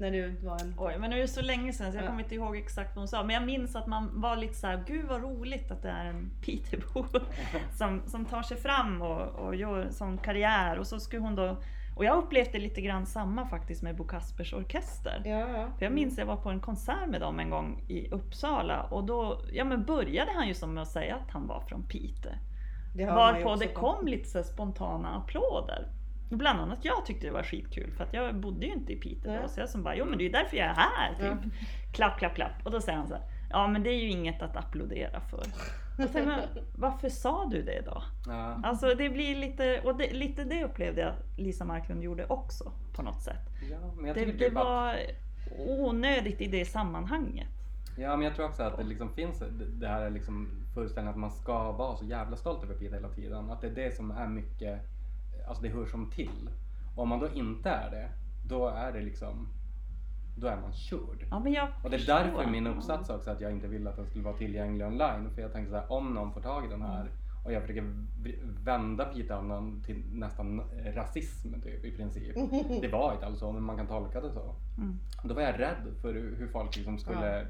När du var en... Oj, men nu är det så länge sedan så jag Ja. kommer inte ihåg exakt vad hon sa. Men jag minns att man var lite så här, gud vad roligt att det är en Piteåbo som, som tar sig fram och, och gör en sån karriär. Och så skulle hon då, och jag upplevde lite grann samma faktiskt med Bo Kaspers Orkester. Ja, ja. För jag minns att jag var på en konsert med dem en gång i Uppsala och då ja, men började han ju som med att säga att han var från Piteå. Det ju Varpå det på- kom lite så spontana applåder. Och Bland annat jag tyckte det var skitkul för att jag bodde ju inte i Piteå då. Så jag som bara, jo men det är ju därför jag är här. Typ. Klapp, klapp, klapp. Och då säger han så här, ja men det är ju inget att applådera för. Och men, varför sa du det då? Ja. Alltså det blir lite, och det, lite det upplevde jag Lisa Marklund gjorde också på något sätt. Ja, men jag Det, tycker det typ att- var onödigt i det sammanhanget. Ja, men jag tror också att det liksom finns det- det här liksom föreställningen att man ska vara så jävla stolt över Piteå hela tiden. Att det är det som är mycket, alltså det hör som till. Och om man då inte är det, då är det liksom, då är man körd. Ja, men jag Och det är därför min uppsats också att jag inte vill att den skulle vara tillgänglig online. För jag tänkte så här, om någon får tag i den här och jag försöker vända Piteå-andan till nästan rasism typ, i princip. Det var inte alls så, men man kan tolka det så. Mm. Då var jag rädd för hur folk liksom skulle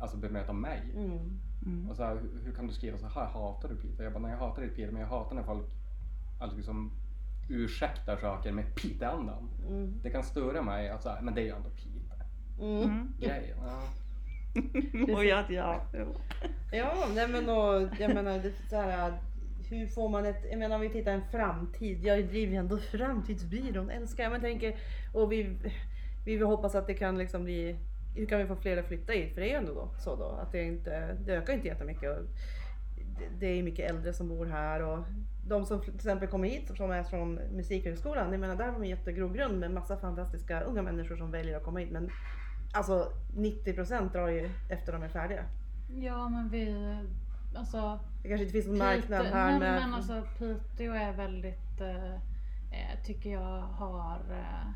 alltså, bemöta mig. Mm. Mm. Och så här, hur, hur kan du skriva så här, hatar du Piteå? Jag bara, nej jag hatar inte Piteå, men jag hatar när folk alltså, liksom, ursäktar saker med Piteå-andan. Mm. Det kan störa mig att så här, men det är ju ändå Piteå. Mm. Mm. Grejen. Ja. Och jag, ja. Ja, nej men och, jag menar det, så här, hur får man ett, jag menar om vi tittar en framtid, jag driver ju ändå framtidsbyrån, älskar jag, men tänker, och vi, vi vill hoppas att det kan liksom bli, hur kan vi få fler att flytta hit? För det är ju ändå då, så då, att det inte, det ökar inte jättemycket. Och det, det är ju mycket äldre som bor här och de som till exempel kommer hit som är från Musikhögskolan, jag menar där har vi en jättegrogrund med massa fantastiska unga människor som väljer att komma hit. Men alltså 90% drar ju efter de är färdiga. Ja men vi, alltså Det kanske inte finns någon marknad Piteå- här nej, med... men alltså Piteå är väldigt, eh, eh, tycker jag har, eh,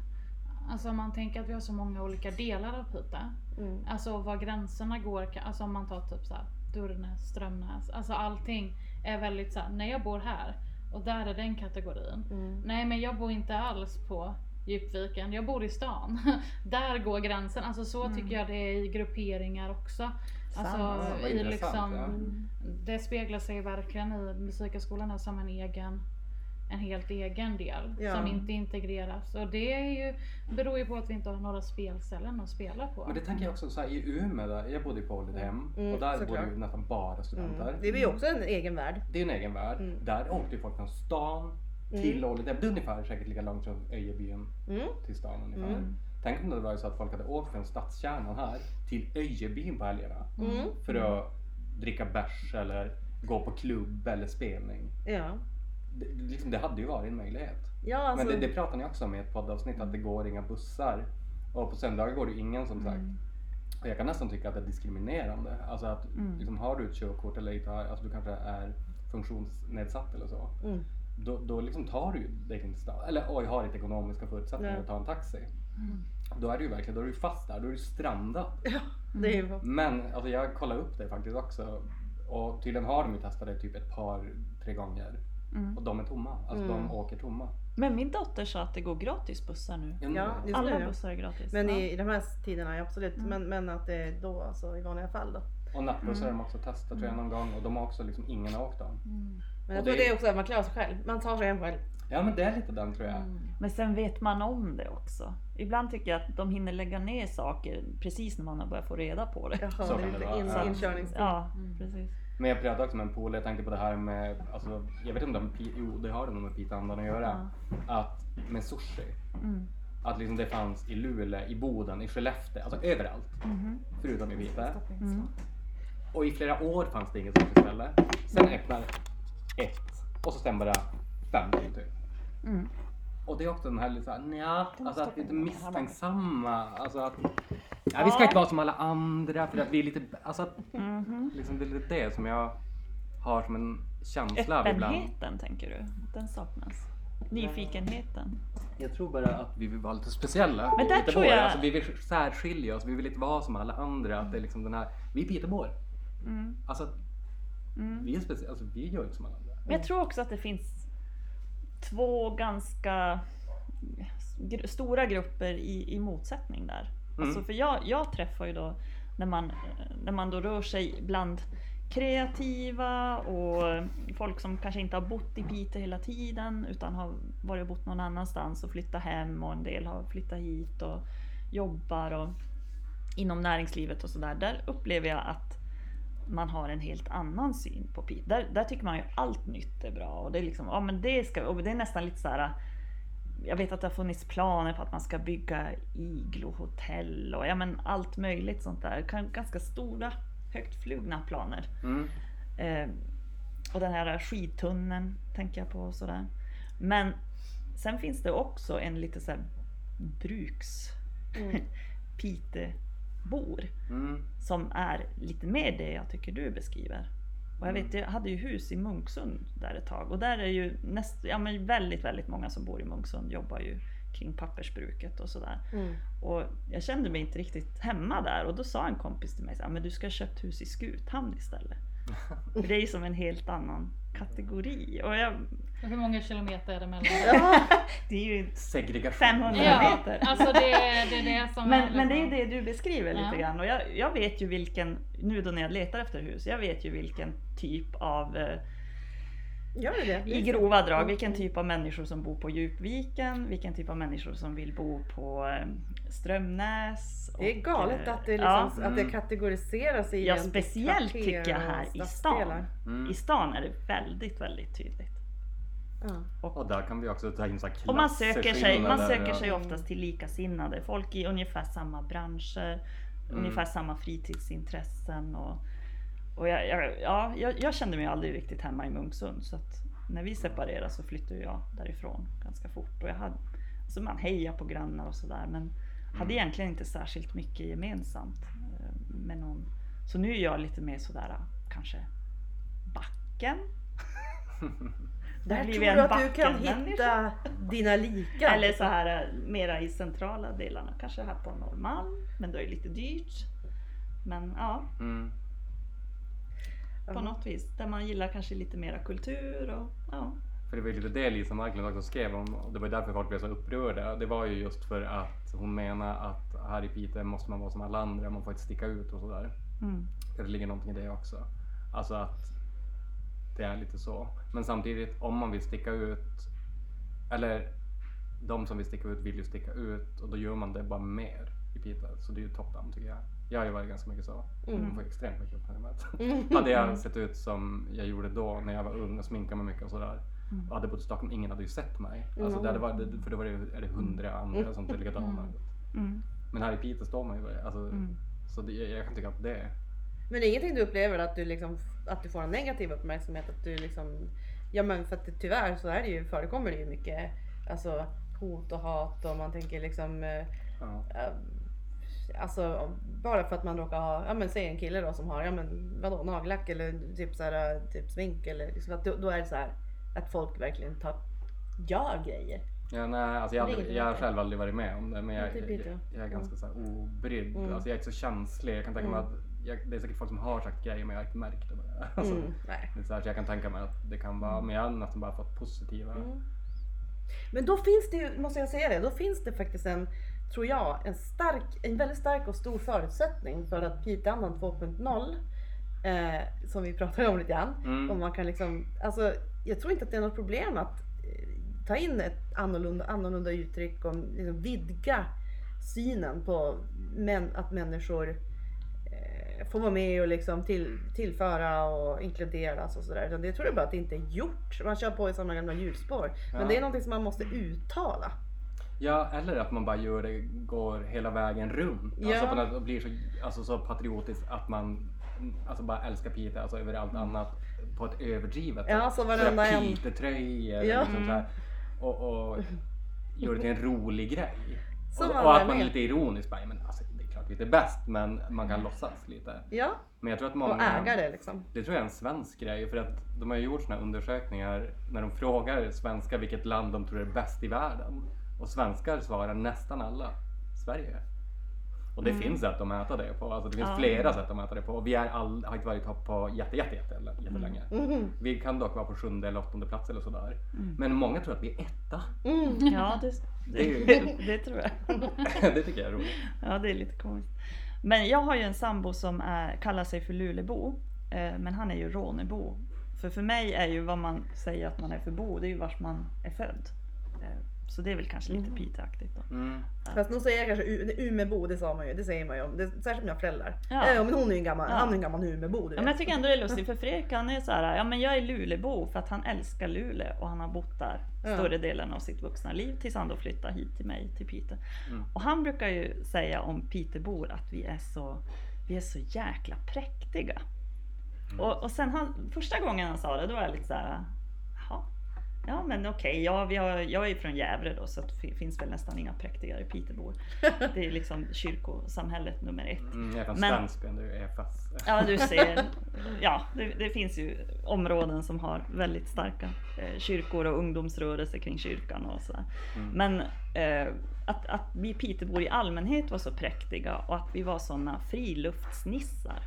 alltså om man tänker att vi har så många olika delar av Piteå. Mm. Alltså var gränserna går, alltså om man tar typ såhär Durnäs, Strömnäs, alltså allting är väldigt såhär, nej jag bor här och där är den kategorin. Mm. Nej men jag bor inte alls på Djupviken, jag bor i stan. Där går gränsen. Alltså så tycker jag det är i grupperingar också. Alltså, Ja, vad i liksom, ja. Det speglar sig verkligen i Musikhögskolan är som en egen en helt egen del Ja. som inte integreras. Och det är ju, beror ju på att vi inte har några spelställen att spela på. Men det tänker jag också så här, i Umeå, där, jag bodde på Ålidhem Mm, och där såklart. bodde ju nästan bara studenter. Mm. Det är ju också en egen värld. Det är en egen värld. Mm. Där åkte ju folk från stan till Ålidhem. Det är ungefär säkert lika långt från Öjebyn Mm. till stan ungefär. Mm. Tänk om det var så att folk hade åkt från stadskärnan här till Öjebyn på helgerna Mm. för att dricka bärs eller gå på klubb eller spelning. Ja. Det, liksom, det hade ju varit en möjlighet. Ja, alltså, Men det, det pratar ni också om i ett poddavsnitt att det går inga bussar. Och på söndagar går det ingen som sagt. Och jag kan nästan tycka att det är diskriminerande. Alltså att liksom, har du ett körkort eller inte alltså du kanske är funktionsnedsatt eller så. Mm. Då, då liksom tar du dig till en stad. Eller oj, har inte ekonomiska förutsättningar att ta en taxi. Då är du ju verkligen, då är du fast där, då är du strandad. det är ju... Men alltså jag kollade upp det faktiskt också. Och tydligen har de ju testat det typ ett par, tre gånger. Mm. Och de är tomma. Alltså de åker tomma. Men min dotter sa att det går gratis bussar nu. Ja, just Alla nu ja. bussar är gratis. Men ja. i, i de här tiderna, ja, absolut. Men, men att det är då alltså i vanliga fall då. Och nattbussar har de också testat tror jag någon gång och de har också liksom ingen åkt dem. Men jag tror det- det är också att man klarar sig själv. Man tar sig hem själv. Ja men det är lite den tror jag. Men sen vet man om det också. Ibland tycker jag att de hinner lägga ner saker precis när man har börjat få reda på det. Jaha, Så det är kan det lite vara. in, Ja. inkörningstid. Ja, precis. Men jag pratade också med en polare, jag tänkte på det här med, alltså, jag vet inte om det, har jo det det nog med pitandan att göra. Att med sushi. Mm. Att liksom det fanns i Luleå, i Boden, i Skellefteå, alltså överallt. Förutom i Vita. Mm. Och i flera år fanns det inget sushiställe. Sen öppnar ett och så sen bara fem till typ. Mm. Och det är också den här lite såhär, nja, alltså att vi är lite misstänksamma. Alltså att, ja, vi ska inte vara som alla andra för att vi är lite, alltså att, liksom det är lite det som jag har som en känsla av ibland. Öppenheten tänker du? Den saknas. Nyfikenheten. Jag tror bara att vi vill vara lite speciella. Men Vi är där lite tror jag- Alltså, vi vill särskilja oss, vi vill inte vara som alla andra. Att det är liksom den här, vi är Pitebor. Mm. Alltså, vi är speciella, alltså vi gör inte som alla andra. Men jag tror också att det finns två ganska gr- stora grupper i, i motsättning där. Mm. Alltså för jag, jag träffar ju då när man, när man då rör sig bland kreativa och folk som kanske inte har bott i Piteå hela tiden utan har varit och bott någon annanstans och flyttat hem och en del har flyttat hit och jobbar och inom näringslivet och sådär. Där upplever jag att man har en helt annan syn på Piteå. Där, där tycker man ju allt nytt är bra och det är liksom, ja men det ska, och det är nästan lite så här. Jag vet att det har funnits planer på att man ska bygga iglohotell och ja men allt möjligt sånt där. Ganska stora, högtflugna planer. Mm. Eh, och den här skidtunneln tänker jag på och sådär. Men sen finns det också en lite så här bruks Pitebor Mm. som är lite mer det jag tycker du beskriver. Och jag vet, jag hade ju hus i Munksund där ett tag och där är ju näst, ja, men väldigt, väldigt många som bor i Munksund jobbar ju kring pappersbruket och sådär. Mm. Och jag kände mig inte riktigt hemma där och då sa en kompis till mig så här, men du ska ha köpt hus i Skuthamn istället. För det är ju som en helt annan kategori. Och jag, Och hur många kilometer är det mellan? det är ju Segregation. 500 Ja, meter. alltså det, det är det som Men, men det är ju det du beskriver lite Ja. grann och jag, jag vet ju vilken, nu då när jag letar efter hus, jag vet ju vilken typ av, eh, det? i grova drag, vilken typ av människor som bor på Djupviken, vilken typ av människor som vill bo på eh, Strömnäs. Det är och, galet eh, att det, ja. liksom, att det Mm. Ja, kategoriseras i egentligen speciellt kvarter tycker jag och här i stan. Mm. I stan är det väldigt, väldigt tydligt. Ja. Och där kan vi också ta in så här Och man söker sig, man söker ja. sig oftast till likasinnade, folk i ungefär samma branscher, Mm. ungefär samma fritidsintressen. Och, och jag, jag, ja, jag, jag kände mig aldrig riktigt hemma i Munksund så att när vi separerade så flyttade jag därifrån ganska fort. Och jag hade, alltså man hejar på grannar och sådär men hade egentligen inte särskilt mycket gemensamt eh, med någon. Så nu är jag lite mer sådär kanske backen. Där tror du att du kan hitta dina lika. Eller så här eh, mera i centrala delarna, kanske här på Norrmalm, men då är det lite dyrt. Men ja, Mm. På Ja. något vis. Där man gillar kanske lite mera kultur och ja. För det var ju lite det Lisa Marklund också skrev om och det var ju därför folk blev så upprörda. Det var ju just för att hon menar att här i Piteå måste man vara som alla andra, man får inte sticka ut och sådär. Mm. Det ligger någonting i det också. Alltså att det är lite så. Men samtidigt om man vill sticka ut, eller de som vill sticka ut vill ju sticka ut och då gör man det bara mer i Piteå. Så det är ju toppen tycker jag. Jag har ju varit ganska mycket så. Mm. Jag får extremt mycket uppmärksamhet. Hade jag sett ut som jag gjorde då när jag var ung och sminkade mig mycket och sådär. Och hade bott i Stockholm, ingen hade ju sett mig. Alltså det hade varit, för då var det, är det hundra andra som ser likadana ut. Mm. Men här i Piteå står man ju alltså, Mm. Så det, jag kan tycka att det Men det är ingenting du upplever att du, liksom, att du får en negativ uppmärksamhet? Att du liksom, ja men för att det, tyvärr så är det ju, förekommer det ju mycket alltså, hot och hat och man tänker liksom eh, ja. eh, Alltså bara för att man råkar ha, ja men säg en kille då som har, ja men vadå nagellack eller typ så här, typ smink eller liksom att då, då är det så här att folk verkligen tar, gör grejer. Ja, nej, alltså jag, aldrig, jag har själv aldrig varit med om det men jag, Ja, typ jag, jag, jag är Mm. ganska så här obrydd. Mm. Alltså jag är inte så känslig. Jag kan tänka mig Mm. att jag, det är säkert folk som har sagt grejer men jag har inte märkt det bara. Alltså, Mm, det så, här, så jag kan tänka mig att det kan vara, men jag har nästan bara fått positiva. Mm. Men då finns det ju, måste jag säga det, då finns det faktiskt en, tror jag, en stark, en väldigt stark och stor förutsättning för att Piteandan 2.0 eh, som vi pratade om lite grann. Mm. Om man kan liksom, alltså, jag tror inte att det är något problem att eh, ta in ett annorlunda, annorlunda uttryck och liksom vidga synen på män, att människor eh, får vara med och liksom till, tillföra och inkluderas och sådär. Det tror jag bara att det inte är gjort. Man kör på i sådana gamla hjulspår. Men Ja. det är någonting som man måste uttala. Ja, eller att man bara gör det, går hela vägen runt. Ja. Alltså på något, och blir så, alltså så patriotisk att man alltså bara älskar Piteå alltså över allt annat på ett överdrivet Ja, så varenda en- Piteå-tröjor Ja. liksom här, och, och gör det till en rolig grej. Och, man och att man är lite ironisk bara, men alltså, det är klart vi är bäst men man kan låtsas lite. Ja, Men jag tror att många... och äga det liksom. Det tror jag är en svensk grej för att de har ju gjort här undersökningar när de frågar svenskar vilket land de tror är bäst i världen. Och svenskar svarar nästan alla Sverige. Och det finns sätt att mäta det på. Alltså det finns Ja. flera sätt att mäta det på. Vi är all, har inte varit topp på jätte, jätte, jätte, jättelänge. Mhm. Vi kan dock vara på sjunde eller åttonde plats eller sådär. Mm. Men många tror att vi är etta. Mm. Ja, det, Det är ju- det, det tror jag. det tycker jag är roligt. Ja, det är lite komiskt. Men jag har ju en sambo som är, kallar sig för Lulebo. Eh, men han är ju Rånebo. För för mig är ju vad man säger att man är för bo, det är ju vart man är född. Så det är väl kanske lite Piteaktigt då. Mm. Fast nog säger jag kanske U- Umebo, det sa man ju. Det säger man ju om. Det, särskilt mina föräldrar. Ja. Ja. men hon är ju en gammal, Ja. han är en gammal Umebo. Du Ja, men jag tycker ändå det är lustigt för Fredrik han är så här, ja men jag är Lulebo för att han älskar Luleå och han har bott där Ja. större delen av sitt vuxna liv tills han då flyttade hit till mig, till Piteå. Mm. Och han brukar ju säga om Pitebor att vi är så, vi är så jäkla präktiga. Och, och sen han, första gången han sa det då var jag lite så här. Ja men okej, ja, vi har, jag är från Gävle då så det finns väl nästan inga präktigare Pitebor. Det är liksom kyrkosamhället nummer ett. Mm, jag är från Men- Svensbyn, du är fast. Ja du ser, ja det, det finns ju områden som har väldigt starka eh, kyrkor och ungdomsrörelser kring kyrkan och sådär. Mm. Men eh, att, att vi Pitebor i allmänhet var så präktiga och att vi var sådana friluftsnissar.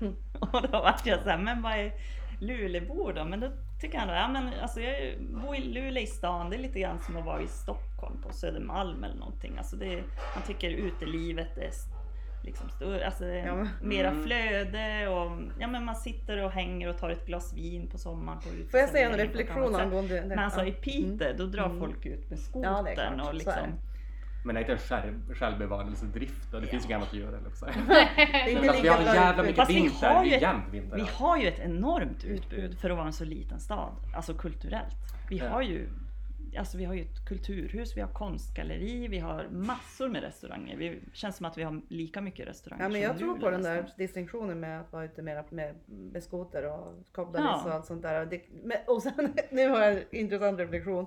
och då vart jag såhär, men vad är Lulebor då? Men då tycker han då, ja men alltså jag bor i Luleå i stan, det är lite grann som att vara i Stockholm på Södermalm eller någonting. Alltså det, han tycker utelivet är liksom större, alltså Ja, men- mera Mm. flöde och ja men man sitter och hänger och tar ett glas vin på sommaren. På Får jag säga en reflektion angående det? Men alltså Ja. i Piteå då drar Mm. folk ut med Ja, skotern klart. och liksom Men det är inte en själv, självbevarelsedrift och det finns ju annat att göra eller så. Fast vi har jävla mycket Fast vi vinter, ett- jämnt vinter. Vi har ju ett enormt utbud för att vara en så liten stad, alltså kulturellt. Vi Ja. har ju Alltså vi har ju ett kulturhus, vi har konstgalleri, vi har massor med restauranger. Det känns som att vi har lika mycket restauranger Ja, men jag tror på den där nästan. distinktionen med att vara ute mera med, med skoter och kobblaris Ja. och allt sånt där. Det, men, och sen, nu har jag en intressant reflektion.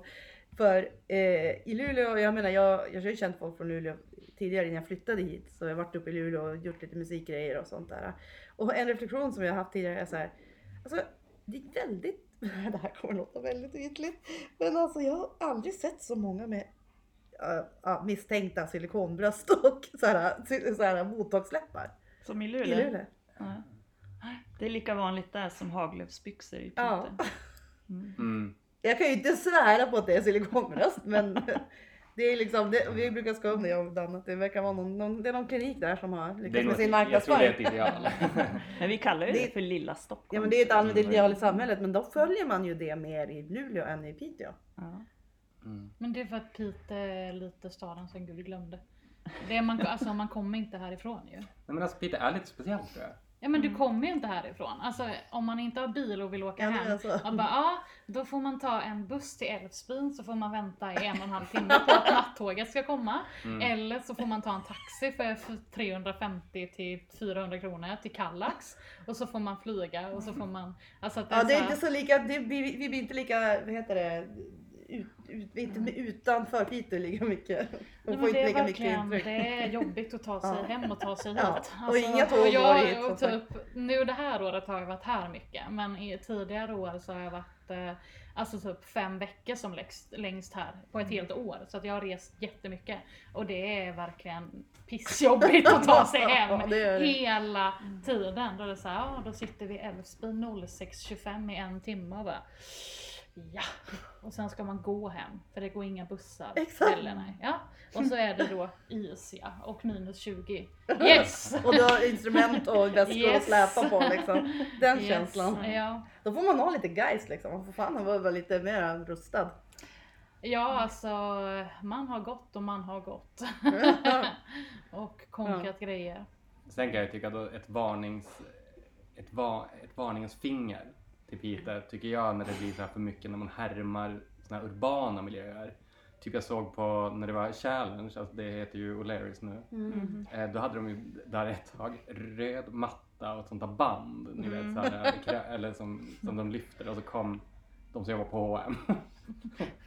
För eh, i Luleå, jag menar jag, jag har ju känt folk från Luleå tidigare innan jag flyttade hit. Så jag har varit uppe i Luleå och gjort lite musikgrejer och sånt där. Och en reflektion som jag har haft tidigare är så här. Alltså det är väldigt, det här kommer låta väldigt ytligt. Men alltså jag har aldrig sett så många med äh, ja, misstänkta silikonbröst och så här, så här botoxläppar Som i i Luleå. Luleå. Ja. Det är lika vanligt där som haglöfsbyxor i Piteå. Ja. Mm. Mm. Jag kan ju inte svära på att det är silikonbröst men det är liksom, det, vi brukar skoja om det jag och att det verkar vara någon, någon, det är någon klinik där som har Det är lyckats med sin ett, jag tror det är marknadsföring. ett ideal. Men vi kallar ju det, Det- för lilla Stockholm. Ja men det är ett allmänt ideal i samhället men då följer man ju det mer i Luleå än i Piteå. Ja. Mm. Men det är för att Piteå är lite staden som Gud glömde. Det är man, alltså, man kommer inte härifrån ju. Nej men alltså Peter är lite speciellt tror jag. Ja men du kommer ju inte härifrån. Alltså om man inte har bil och vill åka Ja, hem. alltså. Och bara, ja, då får man ta en buss till Älvsbyn så får man vänta i en och en halv timme på att nattåget ska komma. Mm. Eller så får man ta en taxi för för 350 till 400 kronor till Kallax. Och så får man flyga och så får man... Alltså att det Ja är det är så här- inte så lika, det, vi, vi blir inte lika, vad heter det, ut, ut, inte utanför Piteå lika mycket. Men får inte det är lika mycket intryck. det är jobbigt att ta sig Ja. hem och ta sig Ja, hit. och inga tåg går hit, och typ, Nu det här året har jag varit här mycket, men i tidigare år så har jag varit eh, alltså typ fem veckor som längst, längst här på ett helt år. Så att jag har rest jättemycket. Och det är verkligen pissjobbigt att ta sig hem Ja, det det. hela tiden. Då är det så här, ja då sitter vi i Älvsbyn 06.25 i en timme och bara Ja, och sen ska man gå hem för det går inga bussar Exakt. Nej. Ja. Och så är det då is ja, och minus 20. Yes! Och du har instrument och väskor Yes. att släpa på liksom. Den Yes. känslan. Ja. Då får man ha lite guys liksom. Man får fan vara lite mer rustad. ja, alltså man har gått och man har gått. och konkat grejer. Sen kan jag tycka att ett varnings... Ett, va, ett varningens finger till Peter tycker jag när det blir så här för mycket när man härmar såna här urbana miljöer. Typ jag såg på när det var Challenge, alltså det heter ju O'Learys nu. Mm. Eh, då hade de ju där ett tag röd matta och ett sånt där band. Ni vet, så här, krä- eller som, som de lyfter och så kom de som jobbar på H&M.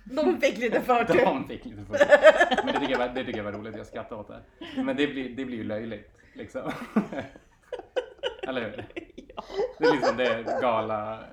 De fick lite förtur. De fick lite för Men det tycker, jag var, det tycker jag var roligt, jag skrattar åt det. Men det blir, det blir ju löjligt liksom. Eller hur? Det är liksom det gala,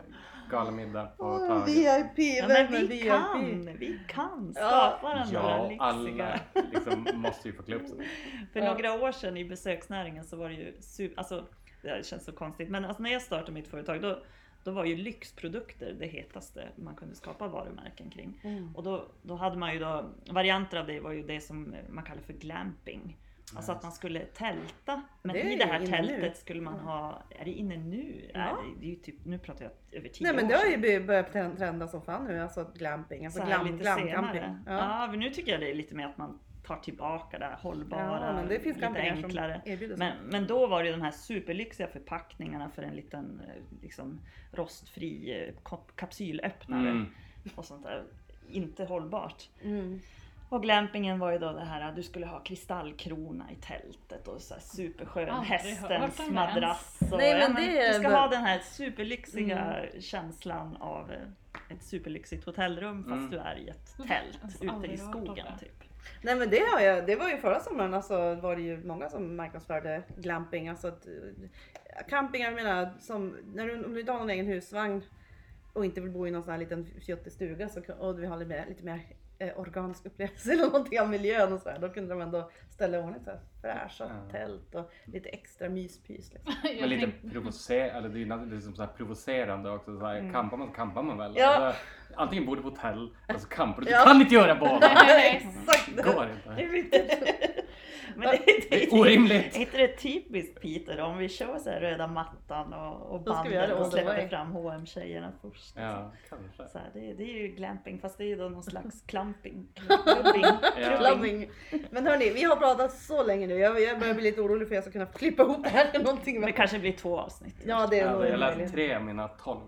galamiddag på Åh, taget. VIP, Ja, vem men är vi VIP? kan, vi kan Ja. skapa den Ja, där alla lyxiga. liksom måste ju få klä upp sig. För Ja. några år sedan i besöksnäringen så var det ju super, alltså det känns så konstigt, men alltså när jag startade mitt företag då, då var ju lyxprodukter det hetaste man kunde skapa varumärken kring. Mm. Och då, då hade man ju då, varianter av det var ju det som man kallar för glamping. Alltså att man skulle tälta, men Det i det här inne nu. tältet skulle man ha, är det inne nu? Ja. Är det, det är ju typ, nu pratar jag över tio Nej men det har ju börjat trend- trenda som fan nu, alltså glamping, alltså glam, lite glam, senare. camping. Ja. Ja. men nu tycker jag det är lite mer att man tar tillbaka det här hållbara, ja, men det finns lite enklare. Men, men då var det ju de här superlyxiga förpackningarna för en liten eh, liksom, rostfri eh, kap- kapsylöppnare Mm. och sånt där. Inte hållbart. Mm. Och glampingen var ju då det här att du skulle ha kristallkrona i tältet och så här superskön Aldrig hästens madrass. Och, Nej, men det är du ska ha den här superlyxiga känslan av eh, ett superlyxigt hotellrum fast Mm. du är i ett Mm. tält har ute i skogen det. typ. Nej men det har jag, det var ju förra sommaren alltså var det ju många som marknadsförde glamping. Alltså att, eh, campingar jag menar, som, när du, om du inte har någon egen husvagn och inte vill bo i någon sån här liten fjuttig stuga så, och du vill ha lite mer, lite mer eh, organisk upplevelse eller någonting av miljön och sådär, då kunde de ändå ställa i ordning så här fräscha Ja. tält och lite extra myspys. Liksom. Men lite provocer eller det är liksom så här provocerande också. Så här, Mm. Kampar man så kampar man väl. Ja. Alltså, antingen bor du på hotell eller så campar du. Du Ja. kan inte göra båda! Exakt! Det går inte. Men det, Det är orimligt! Är inte det typiskt Peter om vi kör så här röda mattan och, och Då ska vi göra banden det och släpper way. fram hm tjejerna först. Ja, kanske. Så här, det, det är ju glamping fast det är ju då någon slags klamping. Klubbing. Ja. Clubbing. Men hörni, vi har pratat så länge nu. Jag, jag börjar bli lite orolig för att jag ska kunna klippa ihop det här till någonting. Det kanske blir två avsnitt. Ja det är nog jag läste möjligt. tre av mina tolv.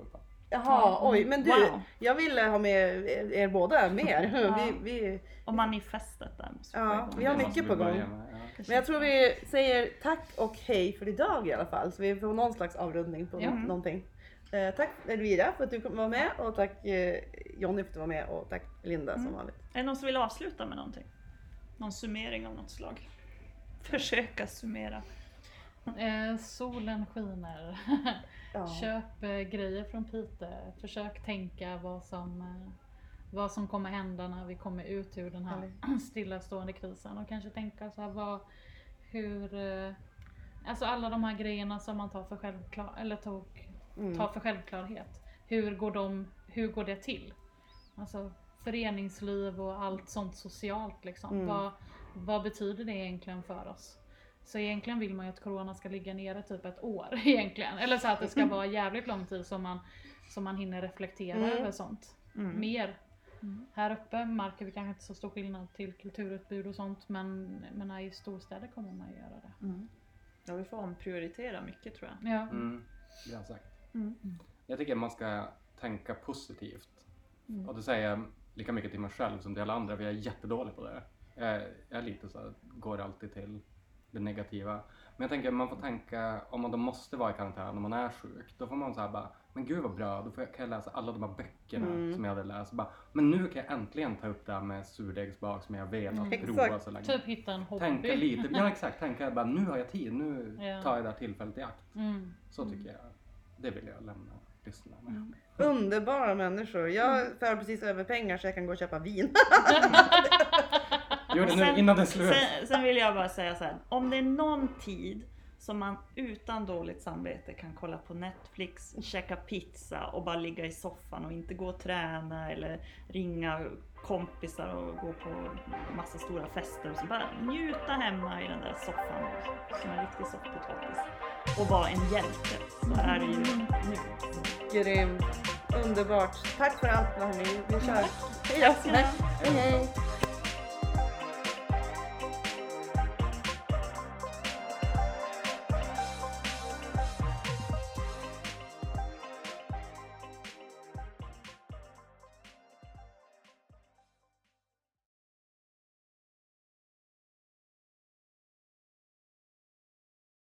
Jaha, oj. Men du, Wow. jag ville ha med er båda mer. Ja. Vi, vi, Och manifestet där måste Ja, vi har mycket på gång. med, ja. men jag tror vi säger tack och hej för idag i alla fall. Så vi får någon slags avrundning på nå- någonting. Eh, tack Elvira för att du kom vara med och tack eh, Jonny för att du var med och tack Linda som Mm. vanligt. Är det någon som vill avsluta med någonting? Någon summering av något slag? Försöka summera. Eh, solen skiner. Ja. Köp eh, grejer från Pite. Försök tänka vad som, eh, vad som kommer hända när vi kommer ut ur den här stillastående krisen. Och kanske tänka så här, vad, hur, eh, alltså alla de här grejerna som man tar för, självklar, eller tog, Mm. tar för självklarhet. Hur går, de, hur går det till? Alltså föreningsliv och allt sånt socialt liksom. Mm. Vad, vad betyder det egentligen för oss? Så egentligen vill man ju att corona ska ligga nere typ ett år egentligen. Eller så att det ska vara jävligt lång tid som man, som man hinner reflektera Mm. över sånt. Mm. Mer. Här uppe märker vi kanske inte så stor skillnad till kulturutbud och sånt men, men i storstäder kommer man ju göra det. Mm. Ja, vi får omprioritera mycket tror jag. Ja. Mm, bra sagt. Mm. Jag tycker man ska tänka positivt. Mm. Och det säger jag lika mycket till mig själv som till alla andra, för jag är jättedålig på det. Jag, jag är lite så här, går alltid till det negativa. Men jag tänker man får tänka, om man då måste vara i karantän om man är sjuk, då får man så här bara, men gud vad bra, då får jag, kan jag läsa alla de här böckerna Mm. som jag hade läst. Bara, men nu kan jag äntligen ta upp det här med surdegsbak som jag velat Mm. prova Exakt. så länge. Typ hitta en hobby. Tänka lite, ja exakt, tänka bara nu har jag tid, nu Ja. tar jag det här tillfället i akt. Mm. Så tycker jag, det vill jag lämna lyssnarna med. Mm. Underbara människor. Jag för precis över pengar så jag kan gå och köpa vin. Gör det nu sen- innan det är slut. Sen, sen vill jag bara säga så här. Om det är någon tid som man utan dåligt samvete kan kolla på Netflix, käka pizza och bara ligga i soffan och inte gå och träna eller ringa kompisar och gå på massa stora fester och så bara njuta hemma i den där soffan som en riktig soffpotatis och vara en hjälte så är det ju nu. Grymt. Underbart. Tack för allt hörni. Vi kör. Hej då. Hej.